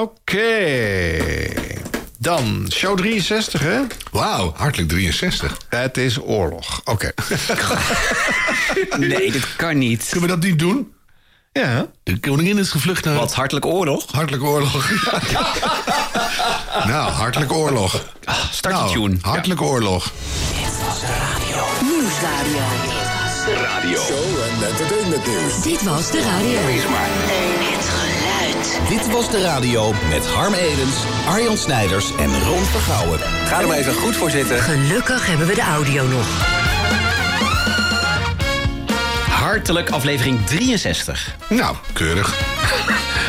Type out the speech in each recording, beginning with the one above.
Oké. Dan, show 63, hè? Wauw, hartelijk 63. Het is oorlog. Oké. Nee, dit kan niet. Kunnen we dat niet doen? ja. De koningin is gevlucht naar... Wat, hartelijk oorlog? Hartelijk oorlog. nou, hartelijk oorlog. Start de nou, tune. hartelijk oorlog. Nieuwsradio. Show en entertainment nieuws. Dit was de radio. Het geluid. Dit was de radio met Harm Edens, Arjan Snijders en Ron Vergouwen. Ga er maar even goed voor zitten. Gelukkig hebben we de audio nog. Hartelijk aflevering 63. Nou, keurig.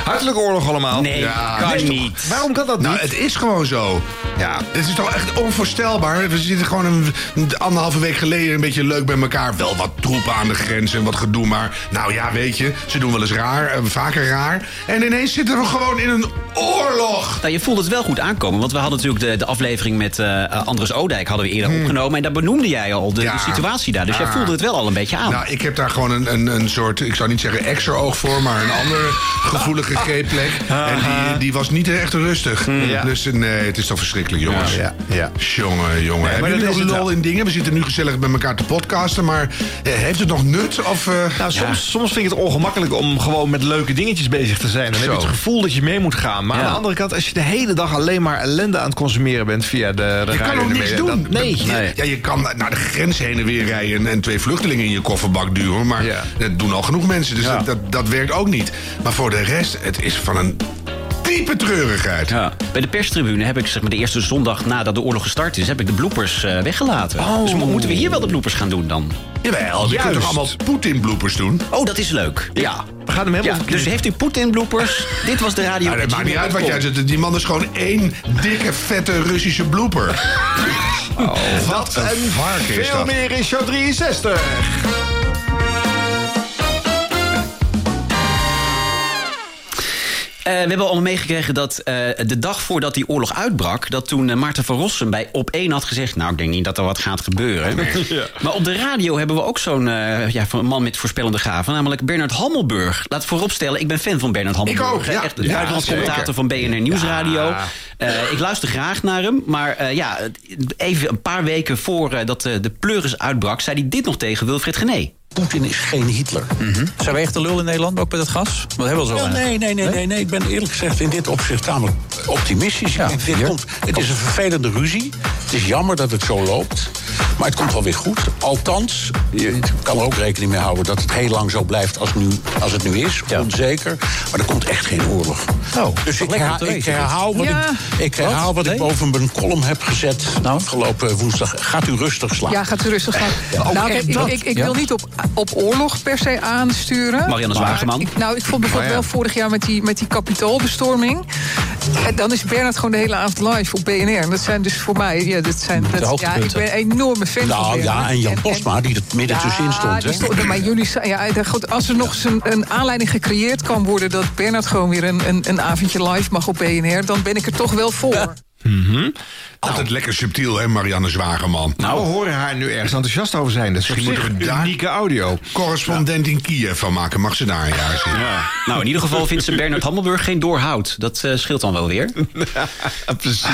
Hartelijk oorlog allemaal. Nee, Ja, kan toch- niet. Waarom kan dat Nou, niet? het is gewoon zo. Ja, het is toch echt onvoorstelbaar. We zitten gewoon een, een anderhalve week geleden een beetje leuk bij elkaar. Wel wat troepen aan de grens en wat gedoe, maar nou ja, weet je, ze doen wel eens raar, eh, vaker raar. En ineens zitten we gewoon in een oorlog. Nou, je voelt het wel goed aankomen. Want we hadden natuurlijk de, de aflevering met eh Andres Odijk hadden we eerder opgenomen. En daar benoemde jij al de, Hmm. Ja. de situatie daar. Dus jij Ah. voelde het wel al een beetje aan. Nou, ik heb daar gewoon een, een, een soort, ik zou niet zeggen extra-oog voor, maar een andere gevoelige En die, die was niet echt rustig. Ja. Dus eh, nee, het is toch verschrikkelijk, jongens. Ja, ja. Jongen, jongen. maar Hebben jullie nog lol in dingen? We zitten nu gezellig bij elkaar te podcasten, maar eh, heeft het nog nut? Of, eh, Nou, soms, soms vind ik het ongemakkelijk om gewoon met leuke dingetjes bezig te zijn. Dan heb je het gevoel dat je mee moet gaan. Maar aan de andere kant, als je de hele dag alleen maar ellende aan het consumeren bent via de, de je kan de niks doen. dan- nee. Nee. Ja, je kan naar de grens heen en weer rijden en, twee vluchtelingen in je kofferbak duwen. Maar dat doen al genoeg mensen, dus dat, dat werkt ook niet. Maar voor de rest, het is van een diepe treurigheid. Ja. Bij de perstribune heb ik zeg maar, de eerste zondag nadat de oorlog gestart is... heb ik de bloepers eh, weggelaten. Oh. Dus mo- moeten we hier wel de bloepers gaan doen dan? Jawel, je kunt Juist. toch allemaal Poetin-bloepers doen? Oh, dat is leuk. Ja. We gaan hem helemaal ja. Dus heeft u Poetin bloepers? Dit was de radio. Nou, dat maakt niet uit wat jij zegt. Die man is gewoon één dikke, vette Russische blooper. wat een vark is Veel dat. meer in show 63. We hebben allemaal meegekregen dat eh, de dag voordat die oorlog uitbrak... dat toen eh, Maarten van Rossum bij Op 1 had gezegd... nou, ik denk niet dat er wat gaat gebeuren. Maar op de radio hebben we ook zo'n eh, ja, man met voorspellende gaven... namelijk Bernard Hammelburg. Laat vooropstellen, ik ben fan van Bernard Hammelburg. ook, hè. ja. Echt de buitenlands commentator van BNR Nieuwsradio. Eh, ik luister graag naar hem. Maar eh, ja, even een paar weken voordat eh, de pleuris uitbrak... zei hij dit nog tegen Wilfred Gené. Poetin is geen Hitler. Zijn we echt de lul in Nederland, ook met het gas? Wat hebben we zo nee, nee, nee, nee, nee. Ik ben eerlijk gezegd in dit opzicht tamelijk optimistisch. Denk, dit komt, het is een vervelende ruzie. Het is jammer dat het zo loopt. Maar het komt wel weer goed. Althans, je kan er ook rekening mee houden dat het heel lang zo blijft als, nu, als het nu is. Onzeker. Maar er komt echt geen oorlog. Oh, dus ik, herha- ik herhaal wat, Ja. ik, ik, herhaal wat ik Nee? boven mijn column heb gezet afgelopen woensdag. Gaat u rustig slapen. Ja, gaat u rustig. Ook nou, echt ik, ik, wil niet op, op oorlog per se aansturen. Marianne Zwageman. ik- nou, ik vond bijvoorbeeld Oh, ja. wel vorig jaar met die, met die kapitoolbestorming. En dan is Bernard gewoon de hele avond live op BNR. En dat zijn dus voor mij... Ja, dat zijn, dat, ja, ik ben een enorme fan van Nou ja, en Jan Postma, die er midden Ja, tussenin stond. die Hè? stond- maar jullie, zei- ja, ja, goed, als er nog eens een, een aanleiding gecreëerd kan worden... dat Bernard gewoon weer een, een, een avondje live mag op BNR... dan ben ik er toch wel voor. Altijd lekker subtiel, hè, Marianne Zwageman. Nou, we horen haar nu ergens enthousiast over zijn. Dat is Misschien moeten we daar- unieke audio. Correspondent in Kiev van maken. Mag ze daar een jaar zitten? Nou, in ieder geval vindt ze Bernard Hammelburg geen doorhoud. Dat eh, scheelt dan wel weer. Precies.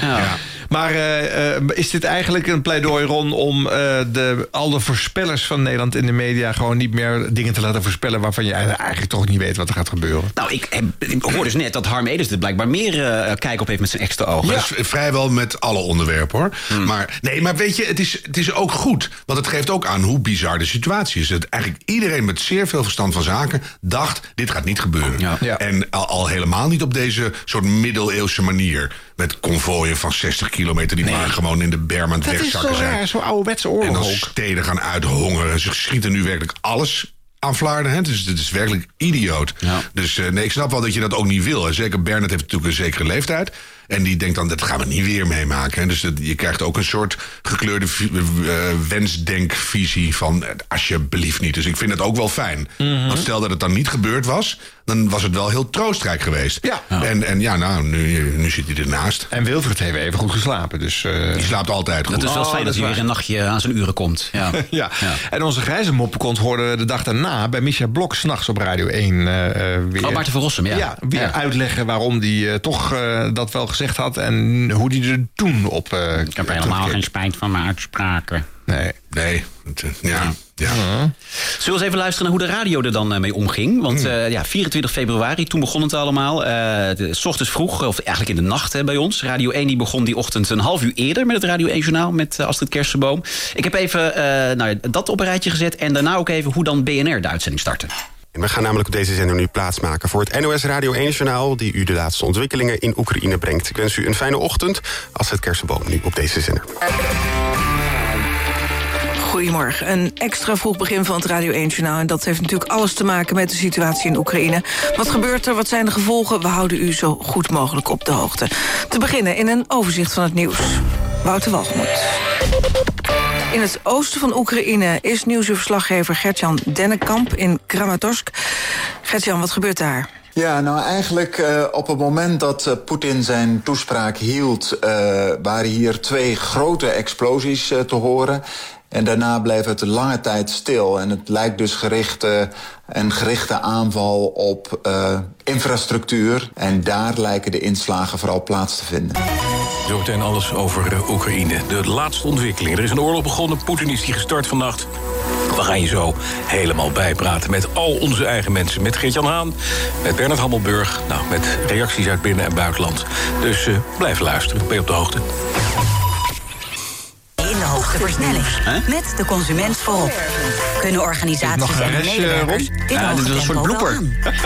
Ja. Maar eh, eh, is dit eigenlijk een pleidooi, Ron, om eh, de, al de voorspellers van Nederland in de media gewoon niet meer dingen te laten voorspellen waarvan je eigenlijk toch niet weet wat er gaat gebeuren? Nou, ik, heb, ik hoor dus net dat Harm Edens er blijkbaar meer eh, kijk op heeft met zijn extra ogen. Dat is vrijwel met alle onderwerpen hoor. Hmm. Maar, nee, maar weet je, het is, het is ook goed. Want het geeft ook aan hoe bizar de situatie is. Dat eigenlijk iedereen met zeer veel verstand van zaken dacht: dit gaat niet gebeuren. Ja. Ja. En al, al helemaal niet op deze soort middeleeuwse manier. Met konvooien van 60 kilometer die maar gewoon in de berm aan het Dat is wegzakken zo zijn. raar, ouderwetse En oorlog dan ook. steden gaan uithongeren. Ze schieten nu werkelijk alles aan Vlaarden. Hè? Dus het is werkelijk idioot. Ja. Dus eh, nee, ik snap wel dat je dat ook niet wil. En zeker Bernard heeft natuurlijk een zekere leeftijd. En die denkt dan, dat gaan we niet weer meemaken. En dus dat- je krijgt ook een soort gekleurde eh, wensdenkvisie van... eh, alsjeblieft niet. Dus ik vind het ook wel fijn. Mhm. Want stel dat het dan niet gebeurd was... dan was het wel heel troostrijk geweest. Ja. En, en ja, nou, nu, nu zit hij ernaast. En Wilfred heeft even goed geslapen. Dus, eh, Die slaapt altijd goed. Dat is wel Oh, fijn dat hij weer een nachtje aan zijn uren komt. Ja. ja. En onze grijze moppenkont hoorden we de dag daarna bij Micha Blok s'nachts op Radio 1 eh, eh, weer. Oh, Maarten van Rossum, ja. Ja, weer Ja. uitleggen waarom hij toch eh, dat wel gezegd had en hoe hij er toen op. eh, Ik heb helemaal geen spijt van mijn uitspraken. Nee. Nee, eh, ja, ja. Zullen we eens even luisteren naar hoe de radio er dan eh, mee omging? Want eh, ja, 24 februari, toen begon het allemaal. Eh, de, s ochtends vroeg, of eigenlijk in de nacht hè, bij ons. Radio 1 die begon die ochtend een half uur eerder met het Radio 1 Journaal met eh, Astrid Kersenboom. Ik heb even eh, nou, dat op een rijtje gezet en daarna ook even hoe dan BNR de uitzending startte. We gaan namelijk op deze zender nu plaatsmaken voor het NOS Radio 1-journaal... die u de laatste ontwikkelingen in Oekraïne brengt. Ik wens u een fijne ochtend als het kersenboom nu op deze zender. Goedemorgen. Een extra vroeg begin van het Radio 1-journaal. En dat heeft natuurlijk alles te maken met de situatie in Oekraïne. Wat gebeurt er? Wat zijn de gevolgen? We houden u zo goed mogelijk op de hoogte. Te beginnen in een overzicht van het nieuws. Wouter Walgemoed. In het oosten van Oekraïne is nieuwsuurverslaggever Gertjan Dennekamp in Kramatorsk. Gertjan, wat gebeurt daar? Ja, nou eigenlijk uh, op het moment dat uh, Poetin zijn toespraak hield... Uh, waren hier twee grote explosies te horen. En daarna bleef het lange tijd stil. En het lijkt dus gericht, een gerichte aanval op infrastructuur. En daar lijken de inslagen vooral plaats te vinden. Zometeen alles over uh, Oekraïne. De laatste ontwikkeling. Er is een oorlog begonnen. Poetin is die gestart vannacht. We gaan je zo helemaal bijpraten met al onze eigen mensen. Met Geert-Jan Haan, met Bernard Hammelburg. Nou, met reacties uit binnen- en buitenland. Dus uh, blijf luisteren. Ben je op de hoogte. In de hoogste versnelling. Met de consument voorop. Kunnen organisaties en hun medewerkers dit ja, dit is een soort blooper.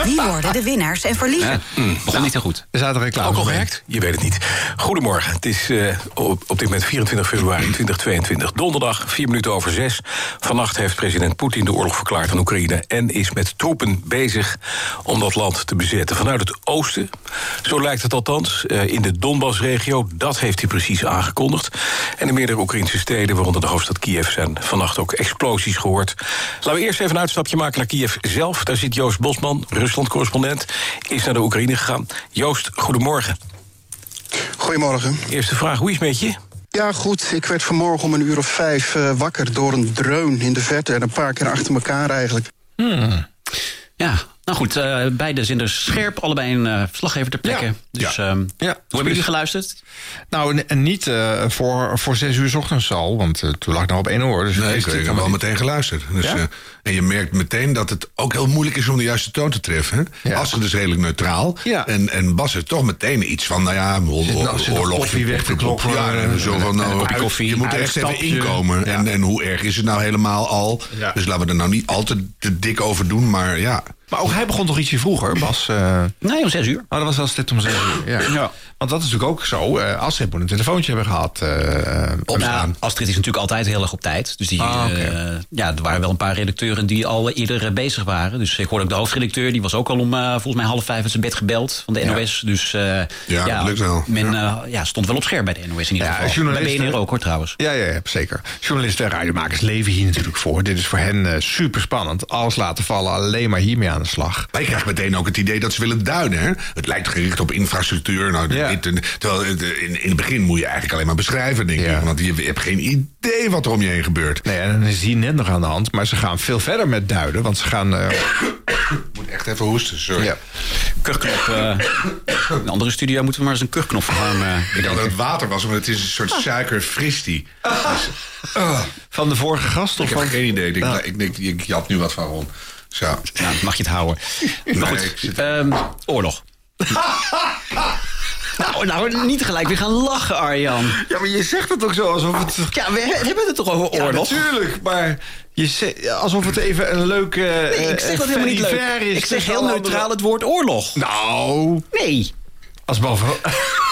Wie worden de winnaars en verliezers? Ja, mm, begon niet zo goed. Er zaten reclame Ook al gewerkt? Je weet het niet. Goedemorgen. Het is uh, op, op dit moment 24 februari 2022. Donderdag, 4 minuten over 6. Vannacht heeft president Poetin de oorlog verklaard aan Oekraïne... en is met troepen bezig om dat land te bezetten. Vanuit het oosten, zo lijkt het althans, uh, in de Donbass-regio. Dat heeft hij precies aangekondigd. En in meerdere Oekraïnse steden, waaronder de hoofdstad Kiev... zijn vannacht ook explosies gehoord. Laten we eerst even een uitstapje maken naar Kiev zelf. Daar zit Joost Bosman, Rusland-correspondent. Is naar de Oekraïne gegaan. Joost, goedemorgen. Goedemorgen. Eerste vraag, hoe is het met je? Ja, goed. Ik werd vanmorgen om een uur of vijf uh, wakker door een dreun in de verte... en een paar keer achter elkaar eigenlijk. Hmm. Ja, nou goed, uh, beide zenders scherp, allebei een uh, verslaggever ter plekke. Ja. Dus ja. Um, ja. hoe hebben jullie geluisterd? Nou, en niet uh, voor, voor zes uur s ochtends al, want uh, toen lag ik nog op één oor. Dus nee, ik, heb wel meteen geluisterd. Dus, ja? uh, en je merkt meteen dat het ook heel moeilijk is om de juiste toon te treffen. Hè? Ja. Astrid is redelijk neutraal. Ja. En, en Bas heeft toch meteen iets van, nou ja, oor, nou, oorlog. weg te kloppen. Ja, en zo van, nou, koffie, je moet er echt even inkomen. Ja. En, en hoe erg is het nou helemaal al? Ja. Dus laten we er nou niet al te, te dik over doen, maar ja... Maar ook hij begon toch ietsje vroeger, Bas? Uh... Nee, om zes uur. Oh, dat was wel stipt om zes uur. Ja. ja. Want dat is natuurlijk ook zo. Uh, Astrid moet een telefoontje hebben gehad. Uh, nou, Astrid is natuurlijk altijd heel erg op tijd. Dus die, ah, okay. ja, er waren wel een paar redacteuren die al eerder bezig waren. Dus ik hoorde ook de hoofdredacteur. Die was ook al om volgens mij half vijf uit zijn bed gebeld van de NOS. Ja. Dus ja, ja, dat lukt wel. Men ja. stond wel op scherp bij de NOS in ieder geval. Journalisten... Bij BNR ook hoor trouwens. Ja, ja, ja, zeker. Journalisten en radiomakers leven hier natuurlijk voor. Dit is voor hen super spannend. Alles laten vallen, alleen maar hiermee aan de slag. Wij krijgen meteen ook het idee dat ze willen duiden. Hè? Het lijkt gericht op infrastructuur. Nou, ja. dit, terwijl in, in het begin moet je eigenlijk alleen maar beschrijven, denk ja. ik. Want je, je hebt geen idee wat er om je heen gebeurt. Nee, en dan is hier net nog aan de hand. Maar ze gaan veel verder met duiden. Want ze gaan... Uh... Ik moet echt even hoesten, sorry. Ja. Kuchknop. Uh, een andere studio moeten we maar eens een kuchknop. Uh, ik dacht dat het water was, maar het is een soort suikerfristie. Ah. Dus, uh, van de vorige gast? Of ik van... heb geen idee. Ik, denk, ik, ik jat nu wat van Ron. Zo. Nou, mag je het houden. Maar Nee, goed, zit- ehm, oorlog. nou, nou, niet gelijk weer gaan lachen, Arjan. Ja, maar je zegt het ook zo alsof het... Ja, we he- hebben het toch over Ja, oorlog? natuurlijk, maar je zegt, alsof het even een leuke... Nee, ik zeg dat helemaal niet leuk. Is Ik zeg heel neutraal andere- het woord oorlog. Nou... Nee. Als boven...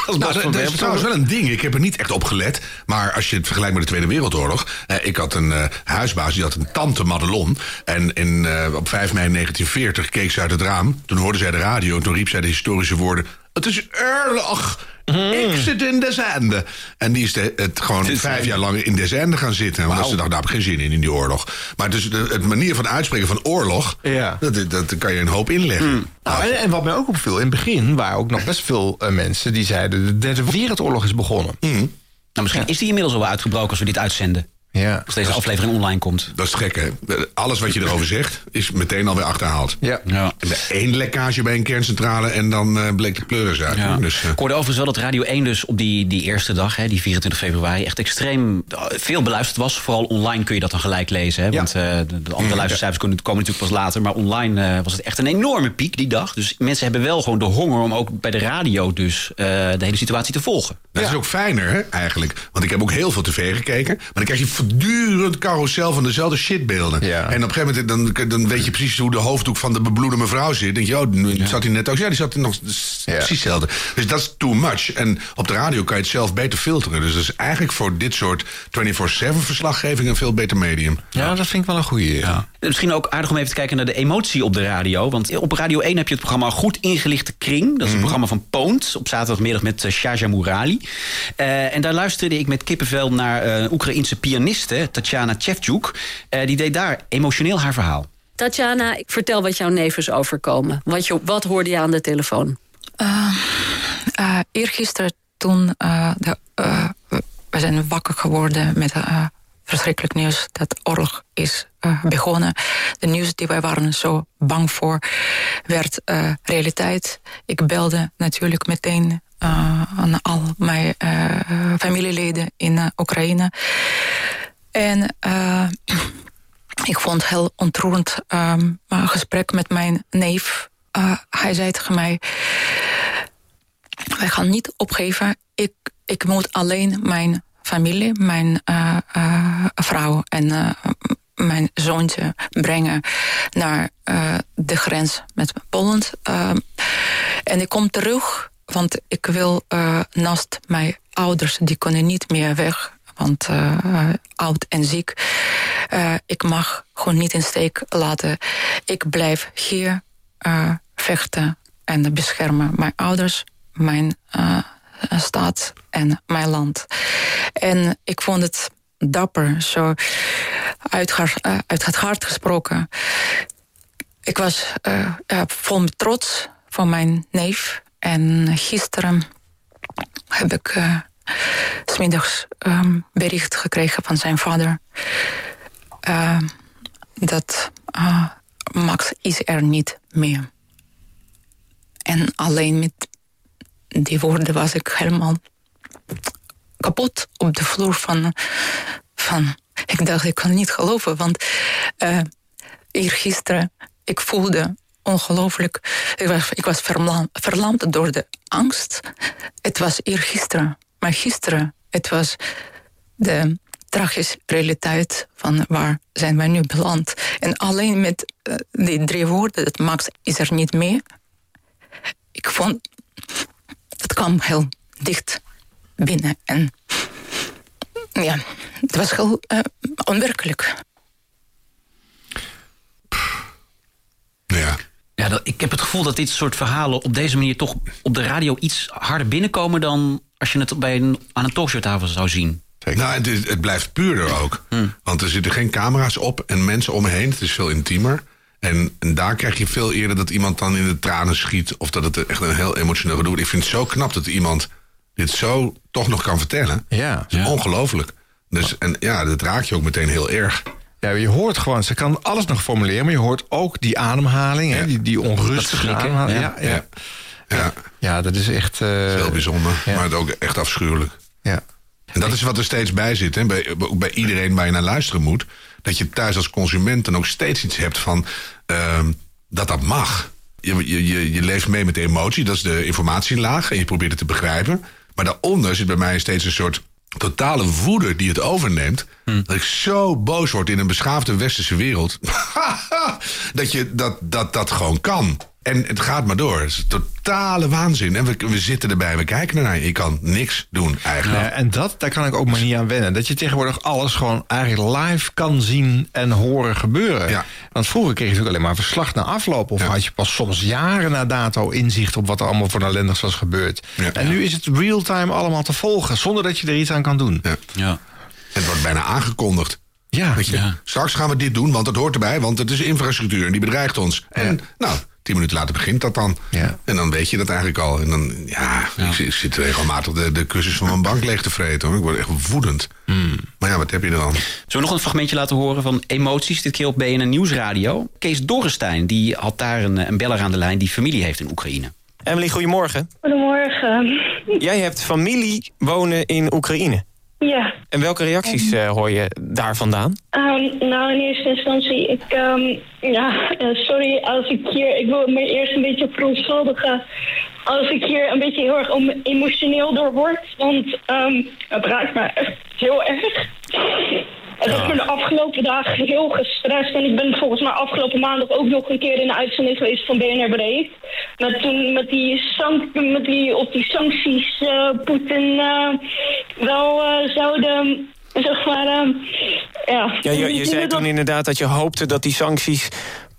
Als Nou, dat, van dat is trouwens wel een ding. Ik heb er niet echt op gelet. Maar als je het vergelijkt met de Tweede Wereldoorlog. Eh, ik had een eh, huisbaas, die had een tante Madelon. En in, eh, op 5 mei 1940 keek ze uit het raam. Toen hoorde zij de radio. En toen riep zij de historische woorden... Het is oorlog. Ik zit in de zende. En die is de, het gewoon vijf jaar lang in de zende gaan zitten. Want ze dacht, daar heb ik geen zin in, in die oorlog. Maar dus de, het manier van uitspreken van oorlog... Ja. Dat, dat, kan je een hoop inleggen. Nou, en, en wat mij ook opviel, in het begin waren ook nog best veel eh, mensen die zeiden: de Derde Wereldoorlog is begonnen. Nou, misschien is die inmiddels al wel uitgebroken als we dit uitzenden. Ja. Als deze aflevering online komt. Dat is gek, hè? Alles wat je erover zegt, is meteen alweer achterhaald. Ja. Ja. En de één lekkage bij een kerncentrale en dan eh, bleek de pleuris uit. Ja. Dus, eh, Ik hoorde overigens wel dat Radio 1 dus op die, die eerste dag, hè, die 24 februari, echt extreem eh, veel beluisterd was. Vooral online kun je dat dan gelijk lezen. Hè, Want eh, de, de andere luistercijfers komen, komen natuurlijk pas later. Maar online eh, was het echt een enorme piek die dag. Dus mensen hebben wel gewoon de honger om ook bij de radio dus eh, de hele situatie te volgen. Dat is ook fijner, hè, eigenlijk. Want ik heb ook heel veel tv gekeken. Maar dan krijg je voortdurend carousel van dezelfde shitbeelden. Ja. En op een gegeven moment dan, dan weet je precies hoe de hoofddoek van de bebloede mevrouw zit. Dan denk je, oh, nu zat hij net ook. Ja, die zat er nog precies hetzelfde. Dus dat is too much. En op de radio kan je het zelf beter filteren. Dus dat is eigenlijk voor dit soort 24-7 verslaggeving een veel beter medium. Ja, dat vind ik wel een goede. Ja. Misschien ook aardig om even te kijken naar de emotie op de radio. Want op Radio 1 heb je het programma Goed Ingelichte Kring. Dat is een programma van Poont. Op zaterdagmiddag met uh, Shaja Mourali. Uh, en daar luisterde ik met kippenvel naar een uh, Oekraïense pianiste, Tatjana Tjevtjuk. Uh, die deed daar emotioneel haar verhaal. Tatjana, vertel wat jouw neef is overkomen. Wat, je, wat hoorde je aan de telefoon? Uh, uh, eergisteren toen de, we zijn wakker geworden met verschrikkelijk nieuws dat oorlog is begonnen. De nieuws die wij waren zo bang voor werd realiteit. Ik belde natuurlijk meteen aan al mijn familieleden in Oekraïne. En ik vond heel ontroerend um, uh, gesprek met mijn neef. Hij zei tegen mij: Wij gaan niet opgeven. Ik, ik moet alleen mijn familie, mijn vrouw en mijn zoontje brengen naar de grens met Polen. en ik kom terug, want ik wil naast mijn ouders, die kunnen niet meer weg want uh, oud en ziek. Uh, ik mag gewoon niet in steek laten. Ik blijf hier uh, vechten en beschermen mijn ouders, mijn staat en mijn land. En ik vond het dapper, zo uit, uit het hart gesproken. Ik was vol trots van mijn neef. En gisteren heb ik smiddags um, bericht gekregen van zijn vader. Uh, dat uh, Max is er niet meer. En alleen met die woorden was ik helemaal kapot op de vloer van... van ik dacht, ik kan niet geloven, want uh, eergisteren, ik voelde ongelooflijk... Ik was, ik was verlamd, door de angst. Het was eergisteren. Maar gisteren, het was de tragische realiteit van waar zijn wij nu beland. En alleen met uh, die drie woorden, dat Max is er niet meer. Ik vond, het kwam heel dicht binnen. En ja, het was heel uh, onwerkelijk. Ja. Ja, dat, ik heb het gevoel dat dit soort verhalen op deze manier toch op de radio iets harder binnenkomen dan als je het bij een, aan een talkshowtafel zou zien. Nou, het, het blijft puurder ook. Hmm. Want er zitten geen camera's op en mensen om me heen. Het is veel intiemer. En, en, daar krijg je veel eerder dat iemand dan in de tranen schiet. Of dat het echt een heel emotioneel gedoe is. Ik vind het zo knap dat iemand dit zo toch nog kan vertellen. Ja. Dat is ja. ongelooflijk. Dus, en ja, dat raakt je ook meteen heel erg. Ja, je hoort gewoon, ze kan alles nog formuleren, maar je hoort ook die ademhaling, ja. hè, die, die onrustige ademhaling. Ja, ja. ja. Ja. dat is echt... Uh, dat is heel bijzonder, maar het ook echt afschuwelijk. Ja. En dat is wat er steeds bij zit, hè? Bij, bij iedereen waar je naar luisteren moet. Dat je thuis als consument dan ook steeds iets hebt van uh, dat dat mag. Je, je, je, je leeft mee met de emotie, dat is de informatielaag. En je probeert het te begrijpen. Maar daaronder zit bij mij steeds een soort totale woede die het overneemt. Hm. Dat ik zo boos word in een beschaafde westerse wereld. dat je dat, dat, dat gewoon kan. En het gaat maar door. Het is totale waanzin. En we, we zitten erbij, we kijken ernaar. Je kan niks doen eigenlijk. Ja, en dat, daar kan ik ook maar niet aan wennen. Dat je tegenwoordig alles gewoon eigenlijk live kan zien en horen gebeuren. Want vroeger kreeg je natuurlijk alleen maar verslag na afloop. Of had je pas soms jaren na dato inzicht op wat er allemaal voor ellendigs was gebeurd. En nu is het real-time allemaal te volgen, zonder dat je er iets aan kan doen. Ja. Het wordt bijna aangekondigd. Ja, Weet je, Straks gaan we dit doen, want het hoort erbij, want het is infrastructuur en die bedreigt ons. En nou, tien minuten later begint dat dan. En dan weet je dat eigenlijk al. En dan, ja, Ik, ik zit regelmatig de, de kussens van mijn bank leeg te vreten hoor. Ik word echt woedend. Maar ja, wat heb je dan? Zullen we nog een fragmentje laten horen van emoties? Dit keer op BNN Nieuwsradio. Kees Dorrestein die had daar een, een beller aan de lijn die familie heeft in Oekraïne. Emily, goedemorgen. Goedemorgen. Jij hebt familie wonen in Oekraïne. Ja. En welke reacties eh, hoor je daar vandaan? Ehm, nou, in eerste instantie, ik, ehm, ja, eh, sorry als ik hier, ik wil me eerst een beetje verontschuldigen als ik hier een beetje heel erg om- emotioneel door word, want ehm, het raakt me echt heel erg. Het heeft me de afgelopen dagen heel gestrest en ik ben volgens mij afgelopen maandag ook nog een keer in de uitzending geweest van BNR Breed. Met toen met die, met die op die sancties eh, Poetin eh, wel eh, zouden, zeg maar, ja. Ja, je, je zei toen inderdaad dat je hoopte dat die sancties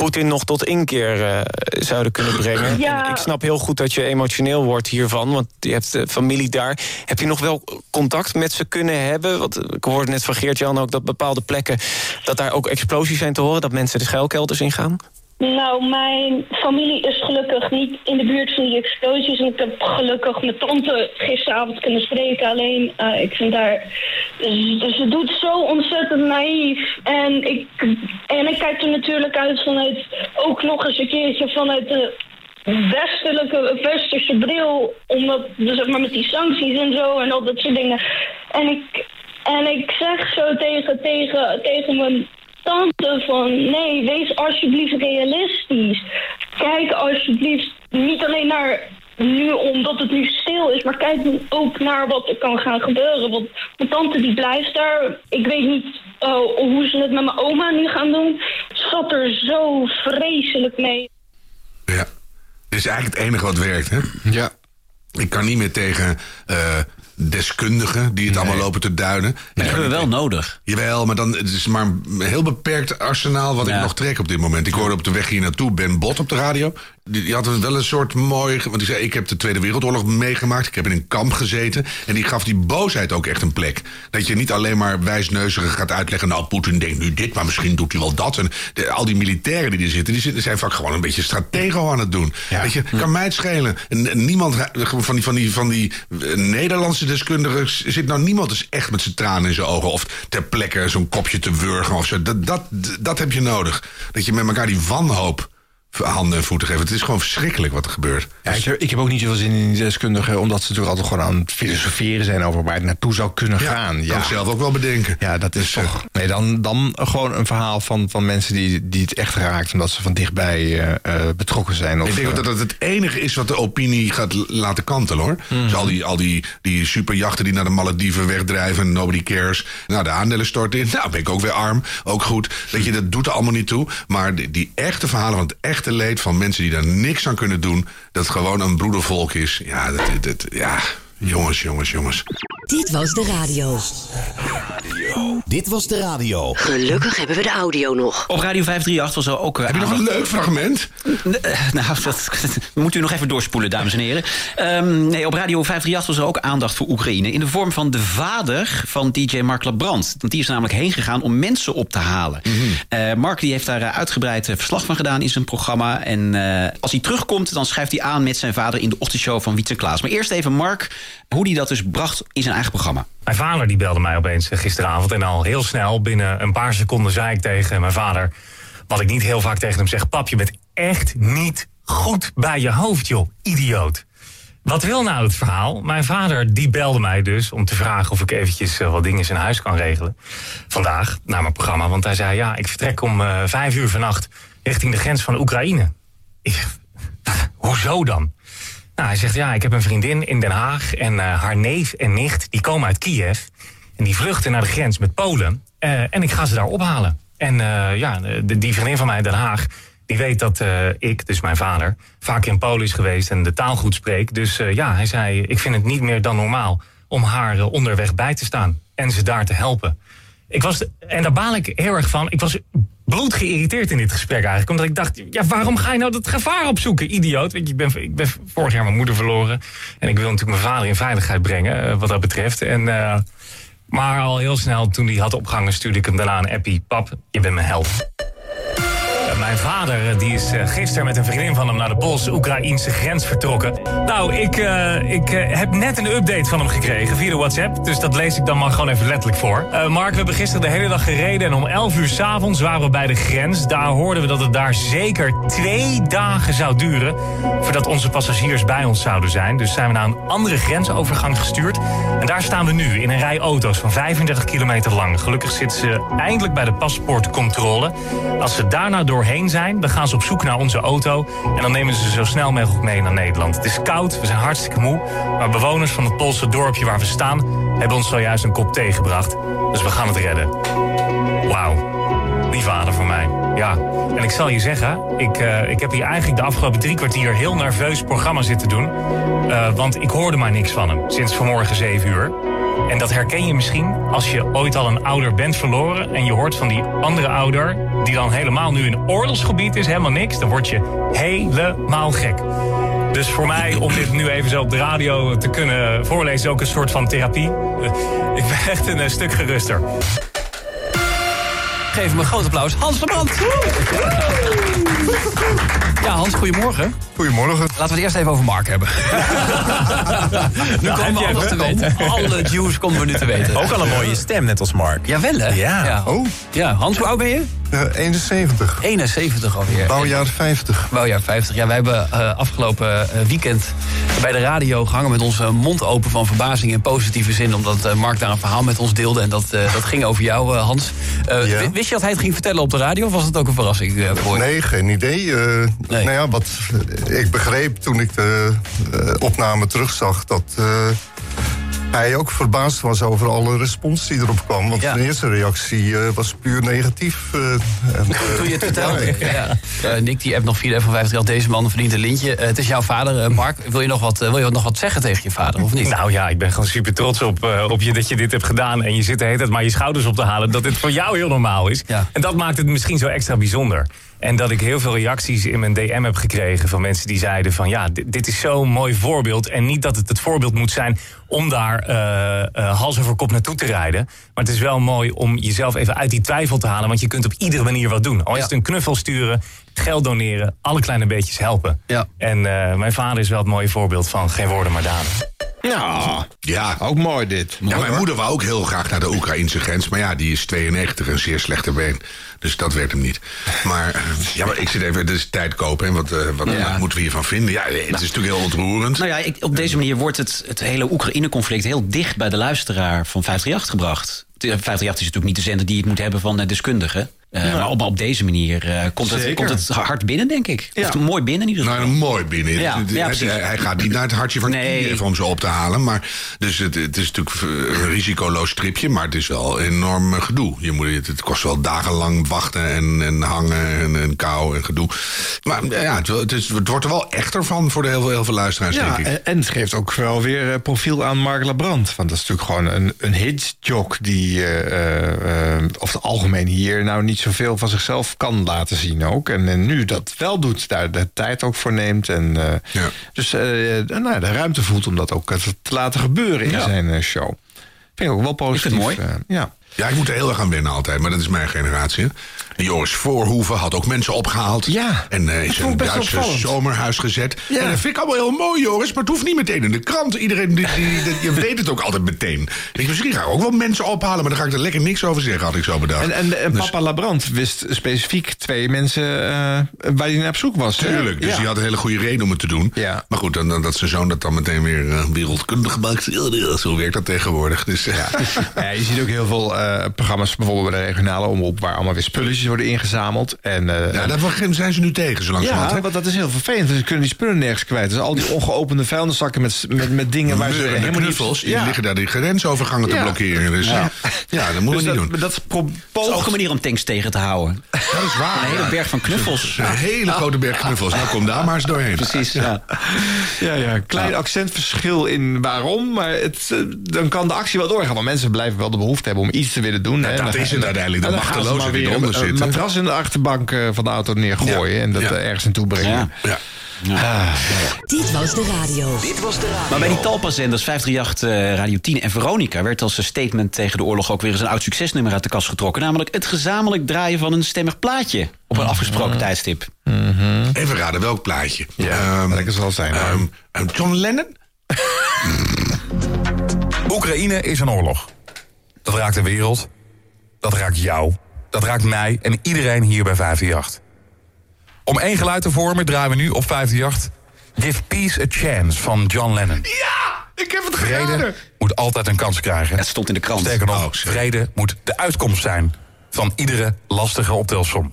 Poetin nog tot inkeer eh, zouden kunnen brengen. Ja. En ik snap heel goed dat je emotioneel wordt hiervan, want je hebt eh, familie daar. Heb je nog wel contact met ze kunnen hebben? Want ik hoorde net van Geert-Jan ook dat bepaalde plekken... dat daar ook explosies zijn te horen, dat mensen de schuilkelders ingaan? Nou, mijn familie is gelukkig niet in de buurt van die explosies. En ik heb gelukkig mijn tante gisteravond kunnen spreken. Alleen, eh, ik vind haar... Ze, doet zo ontzettend naïef. En ik, en ik kijk er natuurlijk uit vanuit... Ook nog eens een keertje vanuit de westelijke, westerse bril. Omdat, dus zeg maar, met die sancties en zo en al dat soort dingen. En ik, en ik zeg zo tegen, tegen, tegen mijn tante van... Nee, wees alsjeblieft realistisch. Kijk alsjeblieft niet alleen naar nu omdat het nu stil is... maar kijk ook naar wat er kan gaan gebeuren. Want mijn tante die blijft daar. Ik weet niet eh, hoe ze het met mijn oma nu gaan doen. Het zat er zo vreselijk mee. Dit is eigenlijk het enige wat werkt, hè? Ja. Ik kan niet meer tegen eh, deskundigen die het allemaal lopen te duinen. Dat hebben we wel nodig. Jawel, maar dan het is maar een heel beperkt arsenaal wat ik nog trek op dit moment. Ik hoorde op de weg hier naartoe Ben Bot op de radio. Die, die had wel een soort mooi... Want die zei, ik heb de Tweede Wereldoorlog meegemaakt. Ik heb in een kamp gezeten. En die gaf die boosheid ook echt een plek. Dat je niet alleen maar wijsneuzig gaat uitleggen... nou, Poetin denkt nu dit, maar misschien doet hij wel dat. En de- al die militairen die er zitten... die zitten, zijn vaak gewoon een beetje stratego aan het doen. Weet je, kan mij het schelen. En, en niemand van die, van die, van die eh, Nederlandse deskundigen... zit nou niemand dus echt met zijn tranen in zijn ogen... of ter plekke zo'n kopje te wurgen of zo. Dat, dat, dat heb je nodig. Dat je met elkaar die wanhoop handen en voeten geeft. Het is gewoon verschrikkelijk wat er gebeurt. Ja, ik, heb, ik heb ook niet zoveel zin in die deskundigen, omdat ze natuurlijk altijd gewoon aan het filosoferen zijn over waar het naartoe zou kunnen gaan. kan ik zelf ook wel bedenken. Ja, dat is toch. Nee, dan, dan gewoon een verhaal van, van mensen die, die het echt raakt, omdat ze van dichtbij eh, eh, betrokken zijn. Of, ik denk eh, dat dat het enige is wat de opinie gaat laten kantelen hoor. Dus al die, al die, die superjachten die naar de Malediven wegdrijven, nobody cares. Nou, de aandelen storten in. Nou, ben ik ook weer arm. Ook goed. Weet je, dat doet er allemaal niet toe. Maar die, die echte verhalen van het echte leed van mensen die daar niks aan kunnen doen, dat gewoon een broedervolk is. Ja, dat, dat, ja. Jongens, jongens, jongens. Dit was de radio. Dit was de radio. Gelukkig hebben we de audio nog. Op Radio 538 was er ook... Heb je nog een leuk fragment? Nou, dat, moet u nog even doorspoelen, dames en heren. Ehm, nee, op Radio 538 was er ook aandacht voor Oekraïne... in de vorm van de vader van DJ Mark Labrand. Want die is namelijk heen gegaan om mensen op te halen. Eh, Mark die heeft daar eh, uitgebreid eh, verslag van gedaan in zijn programma. En eh, als hij terugkomt, dan schrijft hij aan met zijn vader... in de ochtendshow van Wietse Klaas. Maar eerst even Mark, hoe hij dat dus bracht in zijn eigen programma. Mijn vader die belde mij opeens eh, gisteravond en al heel snel, binnen een paar seconden, zei ik tegen mijn vader, wat ik niet heel vaak tegen hem zeg, pap, je bent echt niet goed bij je hoofd, joh, idioot. Wat wil nou het verhaal? Mijn vader die belde mij dus om te vragen of ik eventjes eh, wat dingen in huis kan regelen. Vandaag, naar mijn programma, want hij zei, ja, ik vertrek om eh, vijf uur vannacht richting de grens van Oekraïne. Ik hoezo dan? Nou, hij zegt, ja, ik heb een vriendin in Den Haag en eh, haar neef en nicht, die komen uit Kiev. En die vluchten naar de grens met Polen. eh, en ik ga ze daar ophalen. En eh, ja, de, die vriendin van mij in Den Haag, Die weet dat ik, dus mijn vader, vaak in Polen is geweest en de taal goed spreekt. Dus ja, hij zei: Ik vind het niet meer dan normaal om haar onderweg bij te staan en ze daar te helpen. Ik was, en daar baal ik heel erg van. Ik was bloed geïrriteerd in dit gesprek eigenlijk. Omdat ik dacht, ja, waarom ga je nou dat gevaar opzoeken, idioot? Weet je, ik, ben, ik ben vorig jaar mijn moeder verloren. En ik wil natuurlijk mijn vader in veiligheid brengen, eh, wat dat betreft. En, eh, maar al heel snel, toen hij had opgehangen, stuurde ik hem daarna een appie. Pap, je bent mijn held. Eh, Mijn vader eh, die is eh, gisteren met een vriendin van hem naar de Pools-Oekraïnse grens vertrokken. Nou, ik, ik heb net een update van hem gekregen via de WhatsApp. Dus dat lees ik dan maar gewoon even letterlijk voor. Mark, we hebben gisteren de hele dag gereden en om 11 uur s'avonds waren we bij de grens. Daar hoorden we dat het daar zeker twee dagen zou duren voordat onze passagiers bij ons zouden zijn. Dus zijn we naar een andere grensovergang gestuurd. En daar staan we nu in een rij auto's van 35 kilometer lang. Gelukkig zitten ze eindelijk bij de paspoortcontrole. Als ze daar nou doorheen zijn, dan gaan ze op zoek naar onze auto. En dan nemen ze zo snel mogelijk mee naar Nederland. Het is koud, we zijn hartstikke moe. Maar bewoners van het Poolse dorpje waar we staan... hebben ons zojuist een kop thee gebracht. Dus we gaan het redden. Wauw. Die vader voor mij. Ja. En ik zal je zeggen, ik, eh, ik heb hier eigenlijk de afgelopen drie kwartier heel nerveus programma zitten doen. Eh, want ik hoorde maar niks van hem sinds vanmorgen zeven uur. En dat herken je misschien als je ooit al een ouder bent verloren. En je hoort van die andere ouder, die dan helemaal nu in oorlogsgebied is, helemaal niks. Dan word je helemaal gek. Dus voor mij, om dit nu even zo op de radio te kunnen voorlezen, is ook een soort van therapie. Eh, Ik ben echt een eh, stuk geruster. Geef hem een groot applaus. Hans van Brand. Ja, Hans, goedemorgen. Goedemorgen. Laten we het eerst even over Mark hebben. nu Nou, komen we alles te weten. Alle juice komen we nu te weten. Ook al een mooie stem, net als Mark. Jawel, hè? Ja. Oh. Ja, Hans, hoe oud ben je? 71. 71 alweer. Bouwjaar 50. Bouwjaar 50. Ja, wij hebben eh, afgelopen eh, weekend bij de radio gehangen met onze mond open van verbazing in positieve zin. Omdat eh, Mark daar een verhaal met ons deelde. En dat, eh, dat ging over jou, eh, Hans. Eh, wi- Wist je dat hij het ging vertellen op de radio? Of was het ook een verrassing eh, voor je? Nee, geen idee. Eh, Nou ja, wat eh, ik begreep toen ik de eh, opname terugzag... dat eh, hij ook verbaasd was over alle respons die erop kwam. Want Ja. de eerste reactie eh, was puur negatief. eh, en, Toen je het vertelde. ja, Ja. Eh, Nick, die app nog 4 van 50 had deze man verdient een lintje. Het is jouw vader, Mark. Wil je, nog wat, wil je nog wat zeggen tegen je vader, of niet? Nou ja, ik ben gewoon super trots op, eh, op je dat je dit hebt gedaan. En je zit de hele tijd maar je schouders op te halen. Dat dit voor jou heel normaal is. En dat maakt het misschien zo extra bijzonder. En dat ik heel veel reacties in mijn DM heb gekregen van mensen die zeiden van ja, dit, dit is zo'n mooi voorbeeld. En niet dat het het voorbeeld moet zijn om daar eh, hals over kop naartoe te rijden. Maar het is wel mooi om jezelf even uit die twijfel te halen. Want je kunt op iedere manier wat doen. Al is het een knuffel sturen, geld doneren, alle kleine beetjes helpen. Ja. En eh, mijn vader is wel het mooie voorbeeld van geen woorden maar daden. Ja, ja, ook mooi dit. Ja, mijn moeder wou ook heel graag naar de Oekraïnse grens. Maar ja, die is 92 en zeer slechte been. Dus dat werd hem niet. Maar, eh, ja, maar ik zit even, dus tijd kopen. En wat, eh, wat, Ja. wat moeten we hiervan vinden? Ja, het is natuurlijk heel ontroerend. Nou ja, ik, op deze manier wordt het, het hele Oekraïne-conflict heel dicht bij de luisteraar van 538 gebracht. 538 is natuurlijk niet de zender die het moet hebben van eh, deskundigen. Eh, Ja. Maar op, op deze manier eh, komt, het, komt het hard binnen, denk ik. Of mooi binnen in ieder geval. Nou, mooi binnen. Ja, Het- ja, hij, hij gaat niet naar het hartje van Kiev om ze op te halen. Maar, dus het, het is natuurlijk een risicoloos stripje, maar het is wel enorm eh, gedoe. Je moet, het, het kost wel dagenlang wachten en, en hangen en, en kou en gedoe. Maar ja, het, het, is, het wordt er wel echter van voor de heel, veel- heel veel luisteraars, Ja, denk ik. en, en het geeft ook wel weer profiel aan Mark Labrand. Want dat is natuurlijk gewoon een, een hitjock die eh, eh, eh, over het algemeen hier nou niet zoveel van zichzelf kan laten zien ook. En, en nu dat wel doet, daar de tijd ook voor neemt. En, eh, Dus eh, nou, de ruimte voelt om dat ook eh, te laten gebeuren in Ja. zijn eh, show. Vind ik ook wel positief. mooi. eh, ja. Ja, ik moet er heel erg aan wennen altijd, maar dat is mijn generatie. Joris Voorhoeven had ook mensen opgehaald. Ja. En eh, is een Duitse opvallend. zomerhuis gezet. Ja. En dat vind ik allemaal heel mooi, Joris. Maar het hoeft niet meteen in de krant. Iedereen, die, die, die- je weet het ook altijd meteen. Ik, misschien ga ik ook wel mensen ophalen, maar daar ga ik er lekker niks over zeggen, had ik zo bedacht. En, en, en Dus- papa Labrand wist specifiek twee mensen eh, waar hij naar op zoek was. hè? Tuurlijk, dus Ja. die had een hele goede reden om het te doen. Maar goed, dan, dan, dat zijn zoon dat dan meteen weer eh, wereldkundig maakt. Ja, Zo werkt dat tegenwoordig. Dus, Ja, je ziet ook heel veel uh, programma's bijvoorbeeld bij de regionale omroep... waar allemaal weer spulletjes worden ingezameld. En, uh, ja, daar zijn ze nu tegen, zo langzamerhand. Ja, want dat is heel vervelend. Ze kunnen die spullen nergens kwijt. Dus al die ongeopende vuilniszakken met, met, met dingen waar ze helemaal knuffels, niet... Die liggen daar die grensovergangen te blokkeren. Dus ja, ja dat moeten we dus niet doen. Dat is ook een manier om tanks tegen te houden. Dat is waar. Een hele berg van knuffels. Een hele grote berg knuffels. Nou, kom daar maar eens doorheen. Precies, ja. Ja, ja. Klein accentverschil in waarom. Maar het, dan kan de actie wel doorgaan. Want mensen blijven wel de behoefte hebben om iets te willen doen. Ja, dat is het uiteindelijk. De machteloze die eronder zitten. Een matras in de achterbank van de auto neergooien. En dat ergens naartoe brengen. Ja. Ah, Dit was de radio. Dit was de radio. Maar bij die talpazenders 538, uh, Radio 10 en Veronica... werd als statement tegen de oorlog ook weer eens een oud succesnummer uit de kast getrokken. Namelijk het gezamenlijk draaien van een stemmig plaatje... op een afgesproken tijdstip. Even raden, welk plaatje? Ja, um, lekker zal zijn. Um, John Lennon? Oekraïne is een oorlog. Dat raakt de wereld. Dat raakt jou. Dat raakt mij en iedereen hier bij 538. Om één geluid te vormen draaien we nu op 538... Give Peace a Chance van John Lennon. Ja, ik heb het Vrede geraden. moet altijd een kans krijgen. Het stond in de krant. Sterker nog, vrede moet de uitkomst zijn... van iedere lastige optelsom.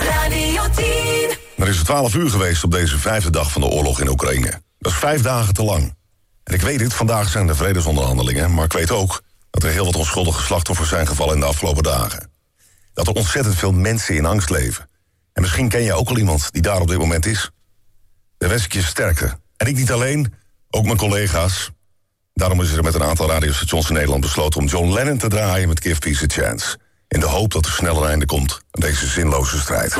Radio 10. Er is 12 uur geweest op deze vijfde dag van de oorlog in Oekraïne. Dat is vijf dagen te lang. En ik weet het, vandaag zijn de vredesonderhandelingen... maar ik weet ook dat er heel wat onschuldige slachtoffers zijn gevallen in de afgelopen dagen. Dat er ontzettend veel mensen in angst leven. En misschien ken je ook al iemand die daar op dit moment is. Dan wens ik je sterkte. En ik niet alleen, ook mijn collega's. Daarom is er met een aantal radiostations in Nederland besloten om John Lennon te draaien met Give Peace a Chance. In de hoop dat er snel een einde komt aan deze zinloze strijd.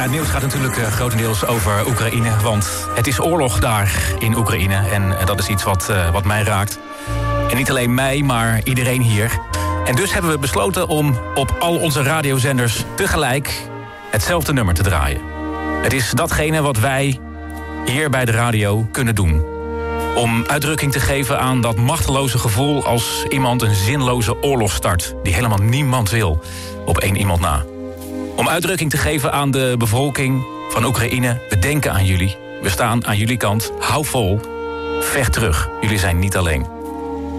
Het nieuws gaat natuurlijk uh, grotendeels over Oekraïne. Want het is oorlog daar in Oekraïne. En uh, dat is iets wat, uh, wat mij raakt. En niet alleen mij, maar iedereen hier. En dus hebben we besloten om op al onze radiozenders tegelijk hetzelfde nummer te draaien. Het is datgene wat wij hier bij de radio kunnen doen. Om uitdrukking te geven aan dat machteloze gevoel als iemand een zinloze oorlog start, die helemaal niemand wil, op één iemand na. Om uitdrukking te geven aan de bevolking van Oekraïne, we denken aan jullie. We staan aan jullie kant. Hou vol. Vecht terug. Jullie zijn niet alleen.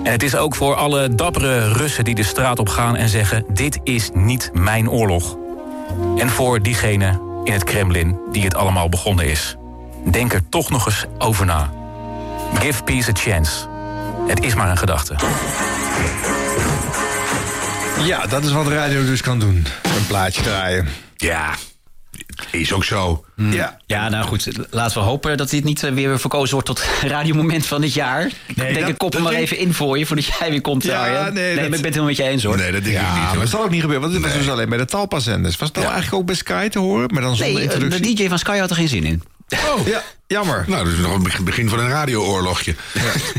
En het is ook voor alle dappere Russen die de straat op gaan en zeggen... dit is niet mijn oorlog. En voor diegene in het Kremlin die het allemaal begonnen is. Denk er toch nog eens over na. Give peace a chance. Het is maar een gedachte. Ja, dat is wat de radio dus kan doen. Een plaatje draaien. Ja, is ook zo. Ja. ja, nou goed. Laten we hopen dat dit niet weer verkozen wordt tot radiomoment van het jaar. Nee, ik denk, ik kop hem maar even in voor je, voordat jij weer komt. Ja, Arjen. nee, nee dat... ik ben het helemaal met je eens hoor. Nee, dat denk ja, ik niet. Maar dat zal ook niet gebeuren, want dit was dus alleen bij de talpazenders. Was het nou eigenlijk ook bij Sky te horen, maar dan zonder Nee, eh, introductie? de DJ van Sky had er geen zin in. Oh, ja, jammer. Nou, dat is nog een begin van een radiooorlogje.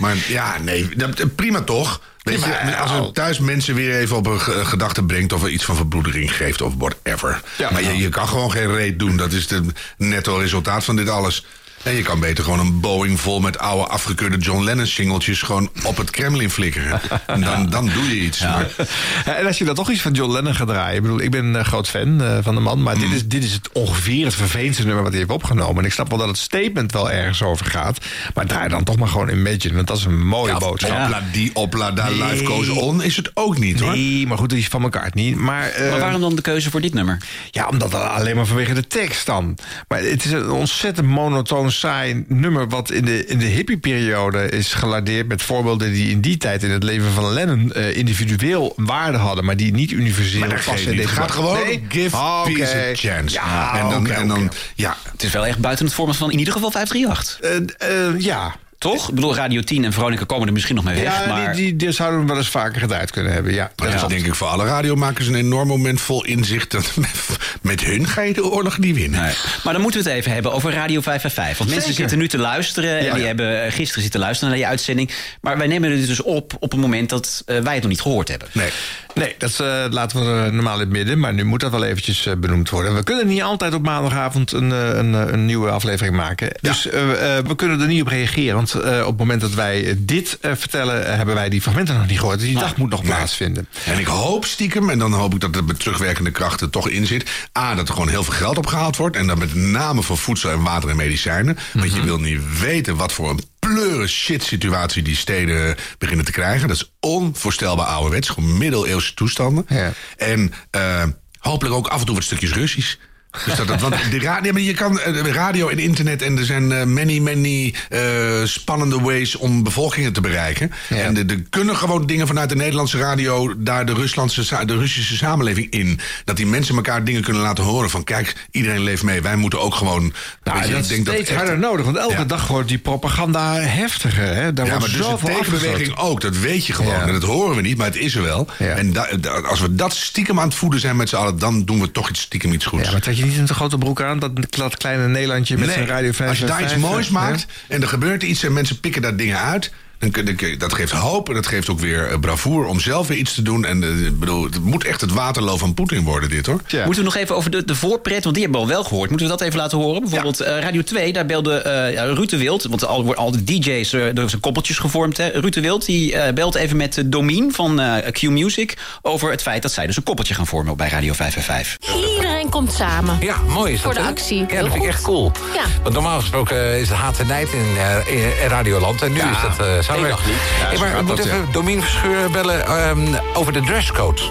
Maar ja, nee, dat, prima toch? Weet je, als ja. er thuis mensen weer even op een ge- gedachte brengt... of er iets van verbloedering geeft of whatever. Ja. maar je, je kan gewoon geen reet doen. Dat is het netto resultaat van dit alles. En je kan beter gewoon een Boeing vol met oude afgekeurde John Lennon singeltjes... gewoon op het Kremlin flikkeren. En dan, dan doe je iets. Maar, En als je dan toch iets van John Lennon gaat draaien... Ik bedoel, ik ben een groot fan eh, van de man... maar Mm. dit, is, dit is het ongeveer het vervelendste nummer wat hij heeft opgenomen. En ik snap wel dat het statement wel ergens over gaat. Maar draai dan toch maar gewoon Imagine, want dat is een mooie ja, boodschap. opla, die opla, daar Nee. live goes on is het ook niet, hoor. Nee, maar goed, die is van elkaar niet. Maar, eh, Maar waarom dan de keuze voor dit nummer? Ja, omdat alleen maar vanwege de tekst dan. Maar het is een ontzettend monotoon saai nummer... wat in de, in de hippie-periode is gelardeerd... met voorbeelden die in die tijd in het leven van Lennon... eh, individueel waarde hadden, maar die niet universeel passen Het gaat gewoon Nee? give Ah, peace a chance. Ja, en dan, en ja, Het is wel echt buiten het format van in ieder geval 538. Eh, eh, ja. Toch? Ik bedoel, Radio 10 en Veronica komen er misschien nog mee weg. Ja, maar... die, die, die zouden we wel eens vaker gedraaid kunnen hebben. Ja, Maar dat is denk ik voor alle radiomakers een enorm moment vol inzicht. Dat met hun ga je de oorlog niet winnen. Nee. Maar dan moeten we het even hebben over Radio 555. Want mensen Zeker. zitten nu te luisteren. En Ja, die ja. hebben eh, gisteren zitten luisteren naar die uitzending. Maar wij nemen het dus op op een moment dat eh, wij het nog niet gehoord hebben. Nee. Nee, dat eh, laten we er normaal in het midden. Maar nu moet dat wel eventjes eh, benoemd worden. We kunnen niet altijd op maandagavond een, eh, een, eh, een nieuwe aflevering maken. Dus eh, eh, we kunnen er niet op reageren. Want eh, op het moment dat wij eh, dit eh, vertellen... eh, hebben wij die fragmenten nog niet gehoord. Dus die dag moet nog plaatsvinden. En ik hoop stiekem, en dan hoop ik dat er met terugwerkende krachten toch in zit. A, dat er gewoon heel veel geld opgehaald wordt. En dan met name voor voedsel en water en medicijnen. Want Mhm. je wil niet weten wat voor een pleuren shit situatie die steden beginnen te krijgen. Dat is onvoorstelbaar ouderwets, gewoon middeleeuwse toestanden. En uh, hopelijk ook af en toe wat stukjes Russisch. Dus dat, want de radio, maar je kan uh, radio en internet en er zijn uh, many, many uh, spannende ways om bevolkingen te bereiken. Ja. En er kunnen gewoon dingen vanuit de Nederlandse radio daar de, Ruslandse, de Russische samenleving in. Dat die mensen elkaar dingen kunnen laten horen van kijk, iedereen leeft mee. Wij moeten ook gewoon. Nou, dat is denk steeds dat harder nodig, want elke ja. dag wordt die propaganda heftiger. Hè? Daar ja, wordt maar dus de tegenbeweging ook, dat weet je gewoon. Ja. En dat horen we niet, maar het is er wel. En da, da, als we dat stiekem aan het voeden zijn met z'n allen, dan doen we toch iets stiekem iets goeds. Niet een te grote broek aan, dat, dat kleine Nederlandje met nee, zijn radio 5 Als je daar iets moois maakt en er gebeurt iets en mensen pikken daar dingen uit. Dat geeft hoop en dat geeft ook weer bravoer om zelf weer iets te doen. En uh, bedoel, het moet echt het waterloo van Poetin worden, dit hoor. Ja. Moeten we nog even over de, de voorpret, want die hebben we al wel gehoord. Moeten we dat even laten horen? Bijvoorbeeld ja. uh, Radio 2, daar belde uh, Ruud de Wild, want al, al de DJ's, er zijn koppeltjes gevormd. Hè. Ruud de Wild die belt even met Domien van Q Music over het feit dat zij dus een koppeltje gaan vormen bij Radio 555. Iedereen komt samen. Ja, mooi is Voor de actie. Ja, dat vind ik echt cool. Ja. Want normaal gesproken is het haat en nijd in, in Radioland. En nu Ja, is dat uh, één dag niet. Ja, maar gaat ik moet dat, even ja. Domien Verscheur bellen um, over de dresscode.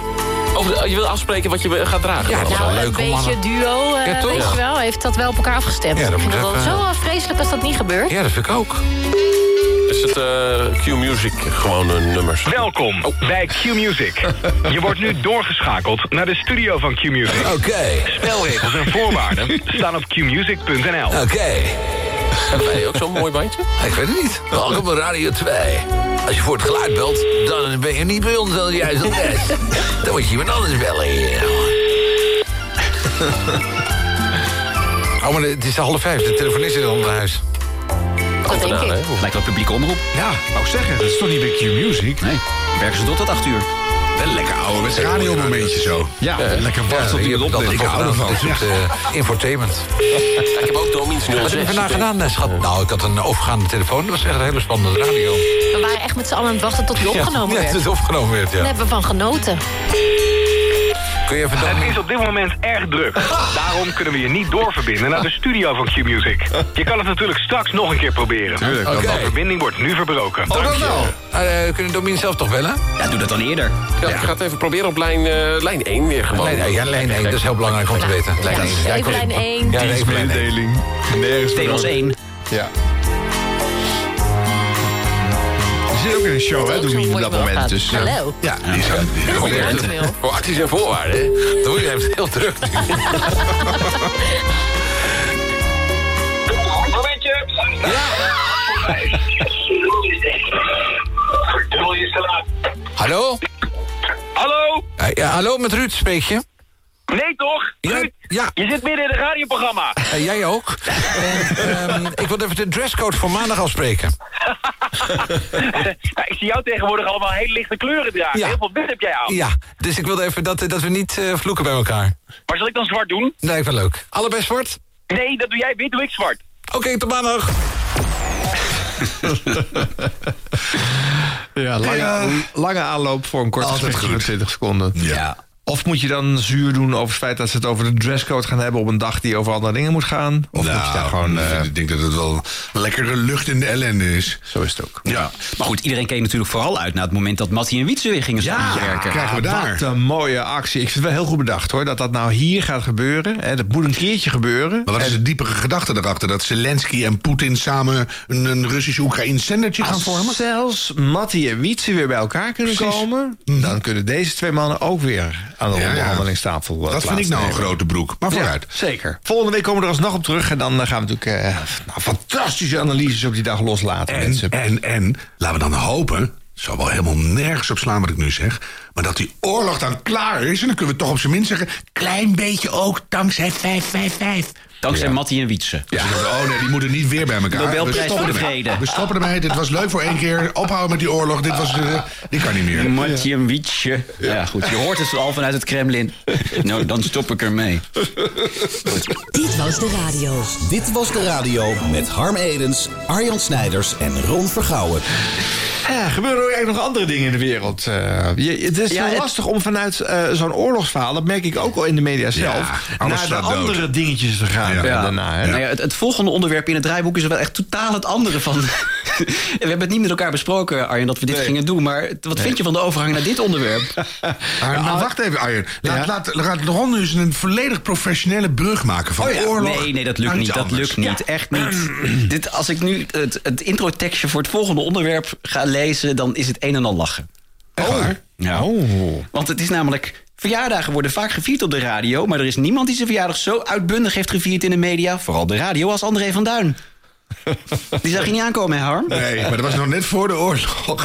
Over de- je wil afspreken wat je gaat dragen? Ja, dat Nou, een leuk beetje duo, eh, Ja, toch? weet Ja. je wel, heeft dat wel op elkaar afgestemd. Ja, dat ik vind wel even- zo vreselijk als dat niet gebeurt. Ja, dat vind ik ook. Is het eh, Q-Music gewoon een nummers? Welkom bij Q-Music. Je wordt nu doorgeschakeld naar de studio van Q-Music. Oké. Spelregels en voorwaarden staan op qmusic.nl. Oké. Heb jij ook zo'n mooi bandje? Ik weet het niet. Welkom bij Radio 2. Als je voor het geluid belt, dan ben je niet bij ons het juiste adres. Dan moet je iemand anders bellen. Oh, maar het is half vijf. De telefonist is al naar huis. Dat denk ik. Lijkt wel een publieke omroep. Ja, wou ik zeggen, dat is toch niet bij Q-Music? Nee, werken ze tot tot acht uur. Wel lekker ouderwets radiomomentje zo. Ja, lekker wachten tot hier hij het opneemt. ik hou ervan. Dit soort eh, infotainment. Ik heb ook Domiens 06. Wat heb je vandaag gedaan, eh, schat? Nou, ik had een overgaande telefoon. Dat was echt een hele spannende radio. We waren echt met z'n allen aan het wachten tot hij opgenomen ja, werd. Ja, het opgenomen werd, Daar ja. hebben we van genoten. Kun je. Het is op dit moment erg druk. Daarom kunnen we je niet doorverbinden naar de studio van Q-Music. Je kan het natuurlijk straks nog een keer proberen. Tuurlijk. De verbinding wordt nu verbroken. Oh, dat wel. Uh, kunnen Domien zelf toch bellen? Ja, doe dat dan eerder. Ja, ik ga het even proberen op lijn, eh, lijn 1 weer gewoon. Nee, nee, ja, lijn 1. Dat is heel belangrijk om te weten. Lijn 1. Ja, ik Even lijn 1. Ja, even lijn 1. Dienstmededeling. Nergens Tegels voor 1. Ja. Zit ook in een show, hè, op mooi dat moment. gaat. Dus, ja. Hallo. Ja, die is is Oh. Voor acties en voorwaarden. hè. Doe je heeft het heel druk. Is. Hallo? Hallo? Eh, Ja, hallo, met Ruud spreek je. Nee toch? Ja. Je zit midden in een radioprogramma. Eh, jij ook. En, ehm, ik wil even de dresscode voor maandag afspreken. Ja, ik zie jou tegenwoordig allemaal hele lichte kleuren dragen. Ja. Heel veel wit heb jij aan. Ja, dus ik wilde even dat, dat we niet eh, vloeken bij elkaar. Maar zal ik dan zwart doen? Nee, ik vind het leuk. Allebei zwart? Nee, dat doe jij wit, doe ik zwart. Oké, tot maandag. Ja, lange, Ja. lange aanloop voor een kort Altijd gesprek van goed. 20 seconden. Ja. Of moet je dan zuur doen over het feit dat ze het over de dresscode gaan hebben... op een dag die over andere dingen moet gaan? Of moet je daar gewoon... eh, ik denk dat het wel lekkere lucht in de ellende is. Zo is het ook. Ja. Maar goed, iedereen keek natuurlijk vooral uit naar het moment dat Mattie en Wietse weer gingen samenwerken. krijgen we daar. Wat een mooie actie. Ik vind het wel heel goed bedacht hoor. Dat dat nou hier gaat gebeuren. Hè, dat moet een keertje gebeuren. Maar wat is de diepere gedachte erachter? Dat Zelensky en Poetin samen een, een Russisch-Oekraïns zendertje gaan vormen? zelfs Mattie en Wietse weer bij elkaar kunnen Precies. komen... dan kunnen deze twee mannen ook weer aan de onderhandelingstafel eh, Dat vind ik nou een grote broek. Maar vooruit. Zeker. Volgende week komen we er alsnog op terug. En dan eh, gaan we natuurlijk eh, nou, fantastische analyses op die dag loslaten. En, mensen. en, en, laten we dan hopen... Het zal wel helemaal nergens op slaan wat ik nu zeg... maar dat die oorlog dan klaar is... en dan kunnen we toch op zijn minst zeggen... klein beetje ook dankzij 555. Dankzij Mattie en Wietse. Ja. Oh nee, die moeten niet weer bij elkaar. Nobelprijs voor de vrede. We stoppen ermee. Dit was leuk voor één keer. Ophouden met die oorlog. Dit was... dit kan niet meer. Mattie en Wietse. Ja. goed. Je hoort het al vanuit het Kremlin. Nou, dan stop ik ermee. Dit was de radio. Dit was de radio met Harm Edens, Arjan Snijders en Ron Vergouwen. Ja, gebeuren er ook eigenlijk nog andere dingen in de wereld? Eh, je, het is Ja, wel het- lastig om vanuit eh, zo'n oorlogsverhaal... dat merk ik ook al in de media zelf... naar de dood. andere dingetjes te gaan Ja. daarna. Hè? Nou ja, het, het volgende onderwerp in het draaiboek is wel echt totaal het andere van, we hebben het niet met elkaar besproken, Arjen, dat we dit gingen doen. Maar wat vind je van de overgang naar dit onderwerp? Maar, nou, wacht even, Arjen. Laat, laat, laat Ron nu eens een volledig professionele brug maken van Oh ja, oorlog. Nee, nee, dat lukt niet. Dat lukt niet. Echt niet. Dit, als ik nu het, het introtekstje voor het volgende onderwerp ga lezen, dan is het een en al lachen. Oh. Ja. Want het is namelijk. Verjaardagen worden vaak gevierd op de radio, maar er is niemand die zijn verjaardag zo uitbundig heeft gevierd in de media, vooral de radio, als André van Duin. Die zag je niet aankomen, hè, Harm? Nee, maar dat was nog net voor de oorlog.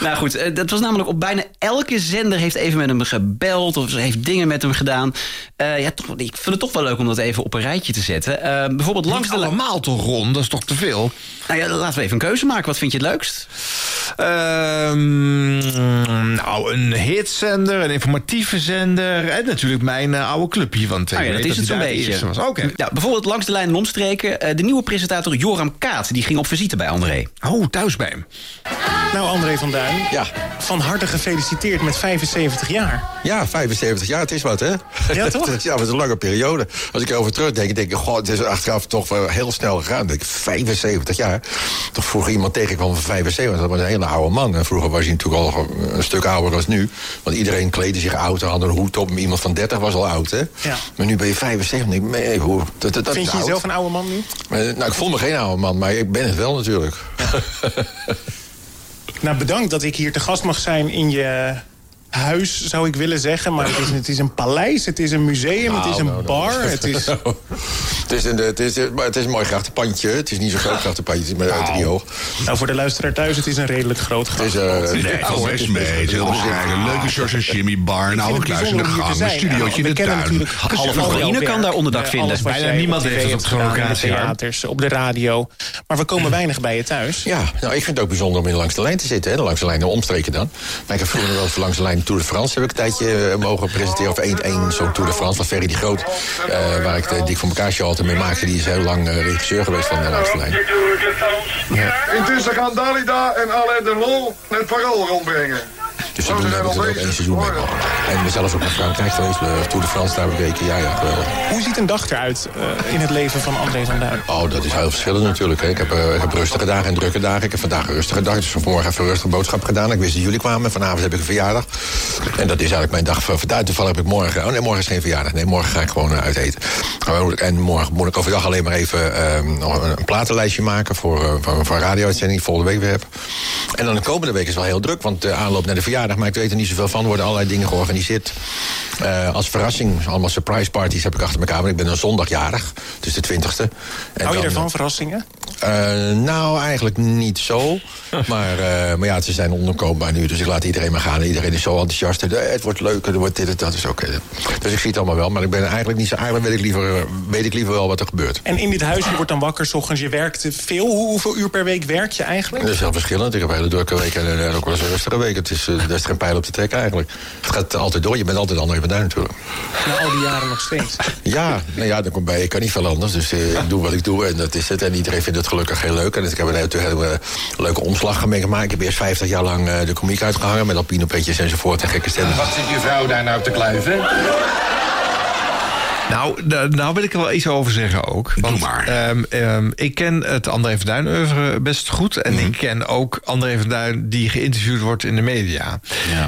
Nou goed, eh, dat was namelijk op bijna elke zender heeft even met hem gebeld of ze heeft dingen met hem gedaan. Eh, ja, toch, ik vind het toch wel leuk om dat even op een rijtje te zetten. Eh, bijvoorbeeld langs de allemaal toch, Ron? Dat is toch te veel? Nou ja, laten we even een keuze maken. Wat vind je het leukst? Ehm, nou, een hitzender, een informatieve zender... en natuurlijk mijn oude clubje. Want ik Nou ja, weet dat is het zo'n beetje. Oké. Ja, bijvoorbeeld langs de lijn en omstreken. Eh, de nieuwe presentator Joram Kaat die ging op visite bij André. Oh, thuis bij hem. Nou, André van Duin. Ja. Van harte gefeliciteerd met 75 jaar. Ja, 75 jaar, het is wat, hè? Ja, toch? ja, is een lange periode. Als ik erover terugdenk, denk ik, goh, het is achteraf toch wel heel snel gegaan. Dan denk ik, 75 jaar. Toch vroeger iemand tegenkwam van 75, dat was een hele oude man. En vroeger was hij natuurlijk al een stuk ouder dan nu. Want iedereen kleedde zich oud, had een hoed op. Iemand van 30 was al oud, hè? Ja. Maar nu ben je 75, denk ik, nee, hoe, dat, dat, dat Vind je oud. jezelf een oude man nu? Maar, Nou, ik voel me geen oude man, maar ik ben het wel natuurlijk. Nou, bedankt dat ik hier te gast mag zijn in je huis, zou ik willen zeggen. Maar het is, het is een paleis, het is een museum, het is een Nou, nou, bar. nou. Het is... het, is een, het, is, maar het is een mooi grachtenpandje. Het is niet zo'n groot grachtenpandje, het is maar uit drie hoog. Nou, voor de luisteraar thuis, het is een redelijk groot Het is, grachtenpand. eh, Nee, mee. Het is heel bescheiden. Leuke George en Jimmy bar, een oude kluis in de gang, een studiootje in de tuin. Halve Oekraïne kan daar onderdak vinden. Bijna niemand heeft het op locatie. theaters, op de radio. Maar we komen weinig bij je thuis. Ja, nou, ik vind het ook bijzonder om in langs de lijn te zitten. Hè? Langs de lijn en omstreken dan. Maar ik heb vroeger wel eens langs de lijn Tour de France... heb ik een tijdje eh, mogen presenteren. Of één, één zo'n Tour de France van Ferry die Groot. eh, waar ik de Dik van elkaar altijd mee maakte. Die is heel lang eh, regisseur geweest van de langs de lijn. Intussen gaan Dalida en Alain Delon het parool rondbrengen. Dus toen heb ik er ook één seizoen mee mogen. En ben zelfs ook naar Frankrijk geweest. eh, Tour de France daar bekeken. Ja, ja, geweldig. Hoe ziet een dag eruit eh, in het leven van André van Duin? Oh, dat is heel verschillend natuurlijk. Hè. Ik, heb, eh, ik heb rustige dagen en drukke dagen. Ik heb vandaag een rustige dag. Dus vanmorgen even een rustige boodschap gedaan. Ik wist dat jullie kwamen. Vanavond heb ik een verjaardag. En dat is eigenlijk mijn dag van vandaag. Toevallig heb ik morgen... Oh nee, morgen is geen verjaardag. Nee, morgen ga ik gewoon uit eten. En morgen moet ik overdag alleen maar even eh, nog een, platenlijstje maken... voor, eh, voor, voor een radio-uitzending die ik volgende week weer heb. En dan de komende week is wel heel druk. Want de aanloop naar de verjaardag, maar ik weet er niet zoveel van. Er worden allerlei dingen georganiseerd. Eh, als verrassing, allemaal surprise parties heb ik achter elkaar. Maar ik ben een zondagjarig, dus de 20ste. En Hou je ervan, verrassingen? eh, nou, eigenlijk niet zo. Maar, eh, maar ja, ze zijn onkombaar nu. Dus ik laat iedereen maar gaan. Iedereen is zo enthousiast. Eh, Het wordt leuk, het wordt dit en dat. is oké. Dus ik zie het allemaal wel. Maar ik ben eigenlijk niet zo... Eigenlijk weet ik liever, eh, weet ik liever wel wat er gebeurt. En in dit huis, je wordt dan wakker, 's ochtends, je werkt veel. Hoe- Hoeveel uur per week werk je eigenlijk? Dat is heel verschillend. Ik heb hele drukke week en, eh, ook wel eens een rustige week. Het is, eh, daar is geen pijl op te trekken eigenlijk. Het gaat altijd door. Je bent altijd André van Duin natuurlijk. Na al die jaren nog steeds. Ja, nou ja, dan komt bij. Ik kan niet veel anders. Dus eh, ik doe wat ik doe en dat is het. En iedereen vindt het gelukkig heel leuk. En ik heb een hele, hele leuke omslag meegemaakt. Ik heb eerst 50 jaar lang eh, de komiek uitgehangen met alpinopetjes enzovoort en gekke stemmen. Wat zit je vrouw daar nou te kluiven? Nou, nou wil ik er wel iets over zeggen ook. Want, maar. ik ken het André van Duin oeuvre best goed. En Mhm. ik ken ook André van Duin die geïnterviewd wordt in de media.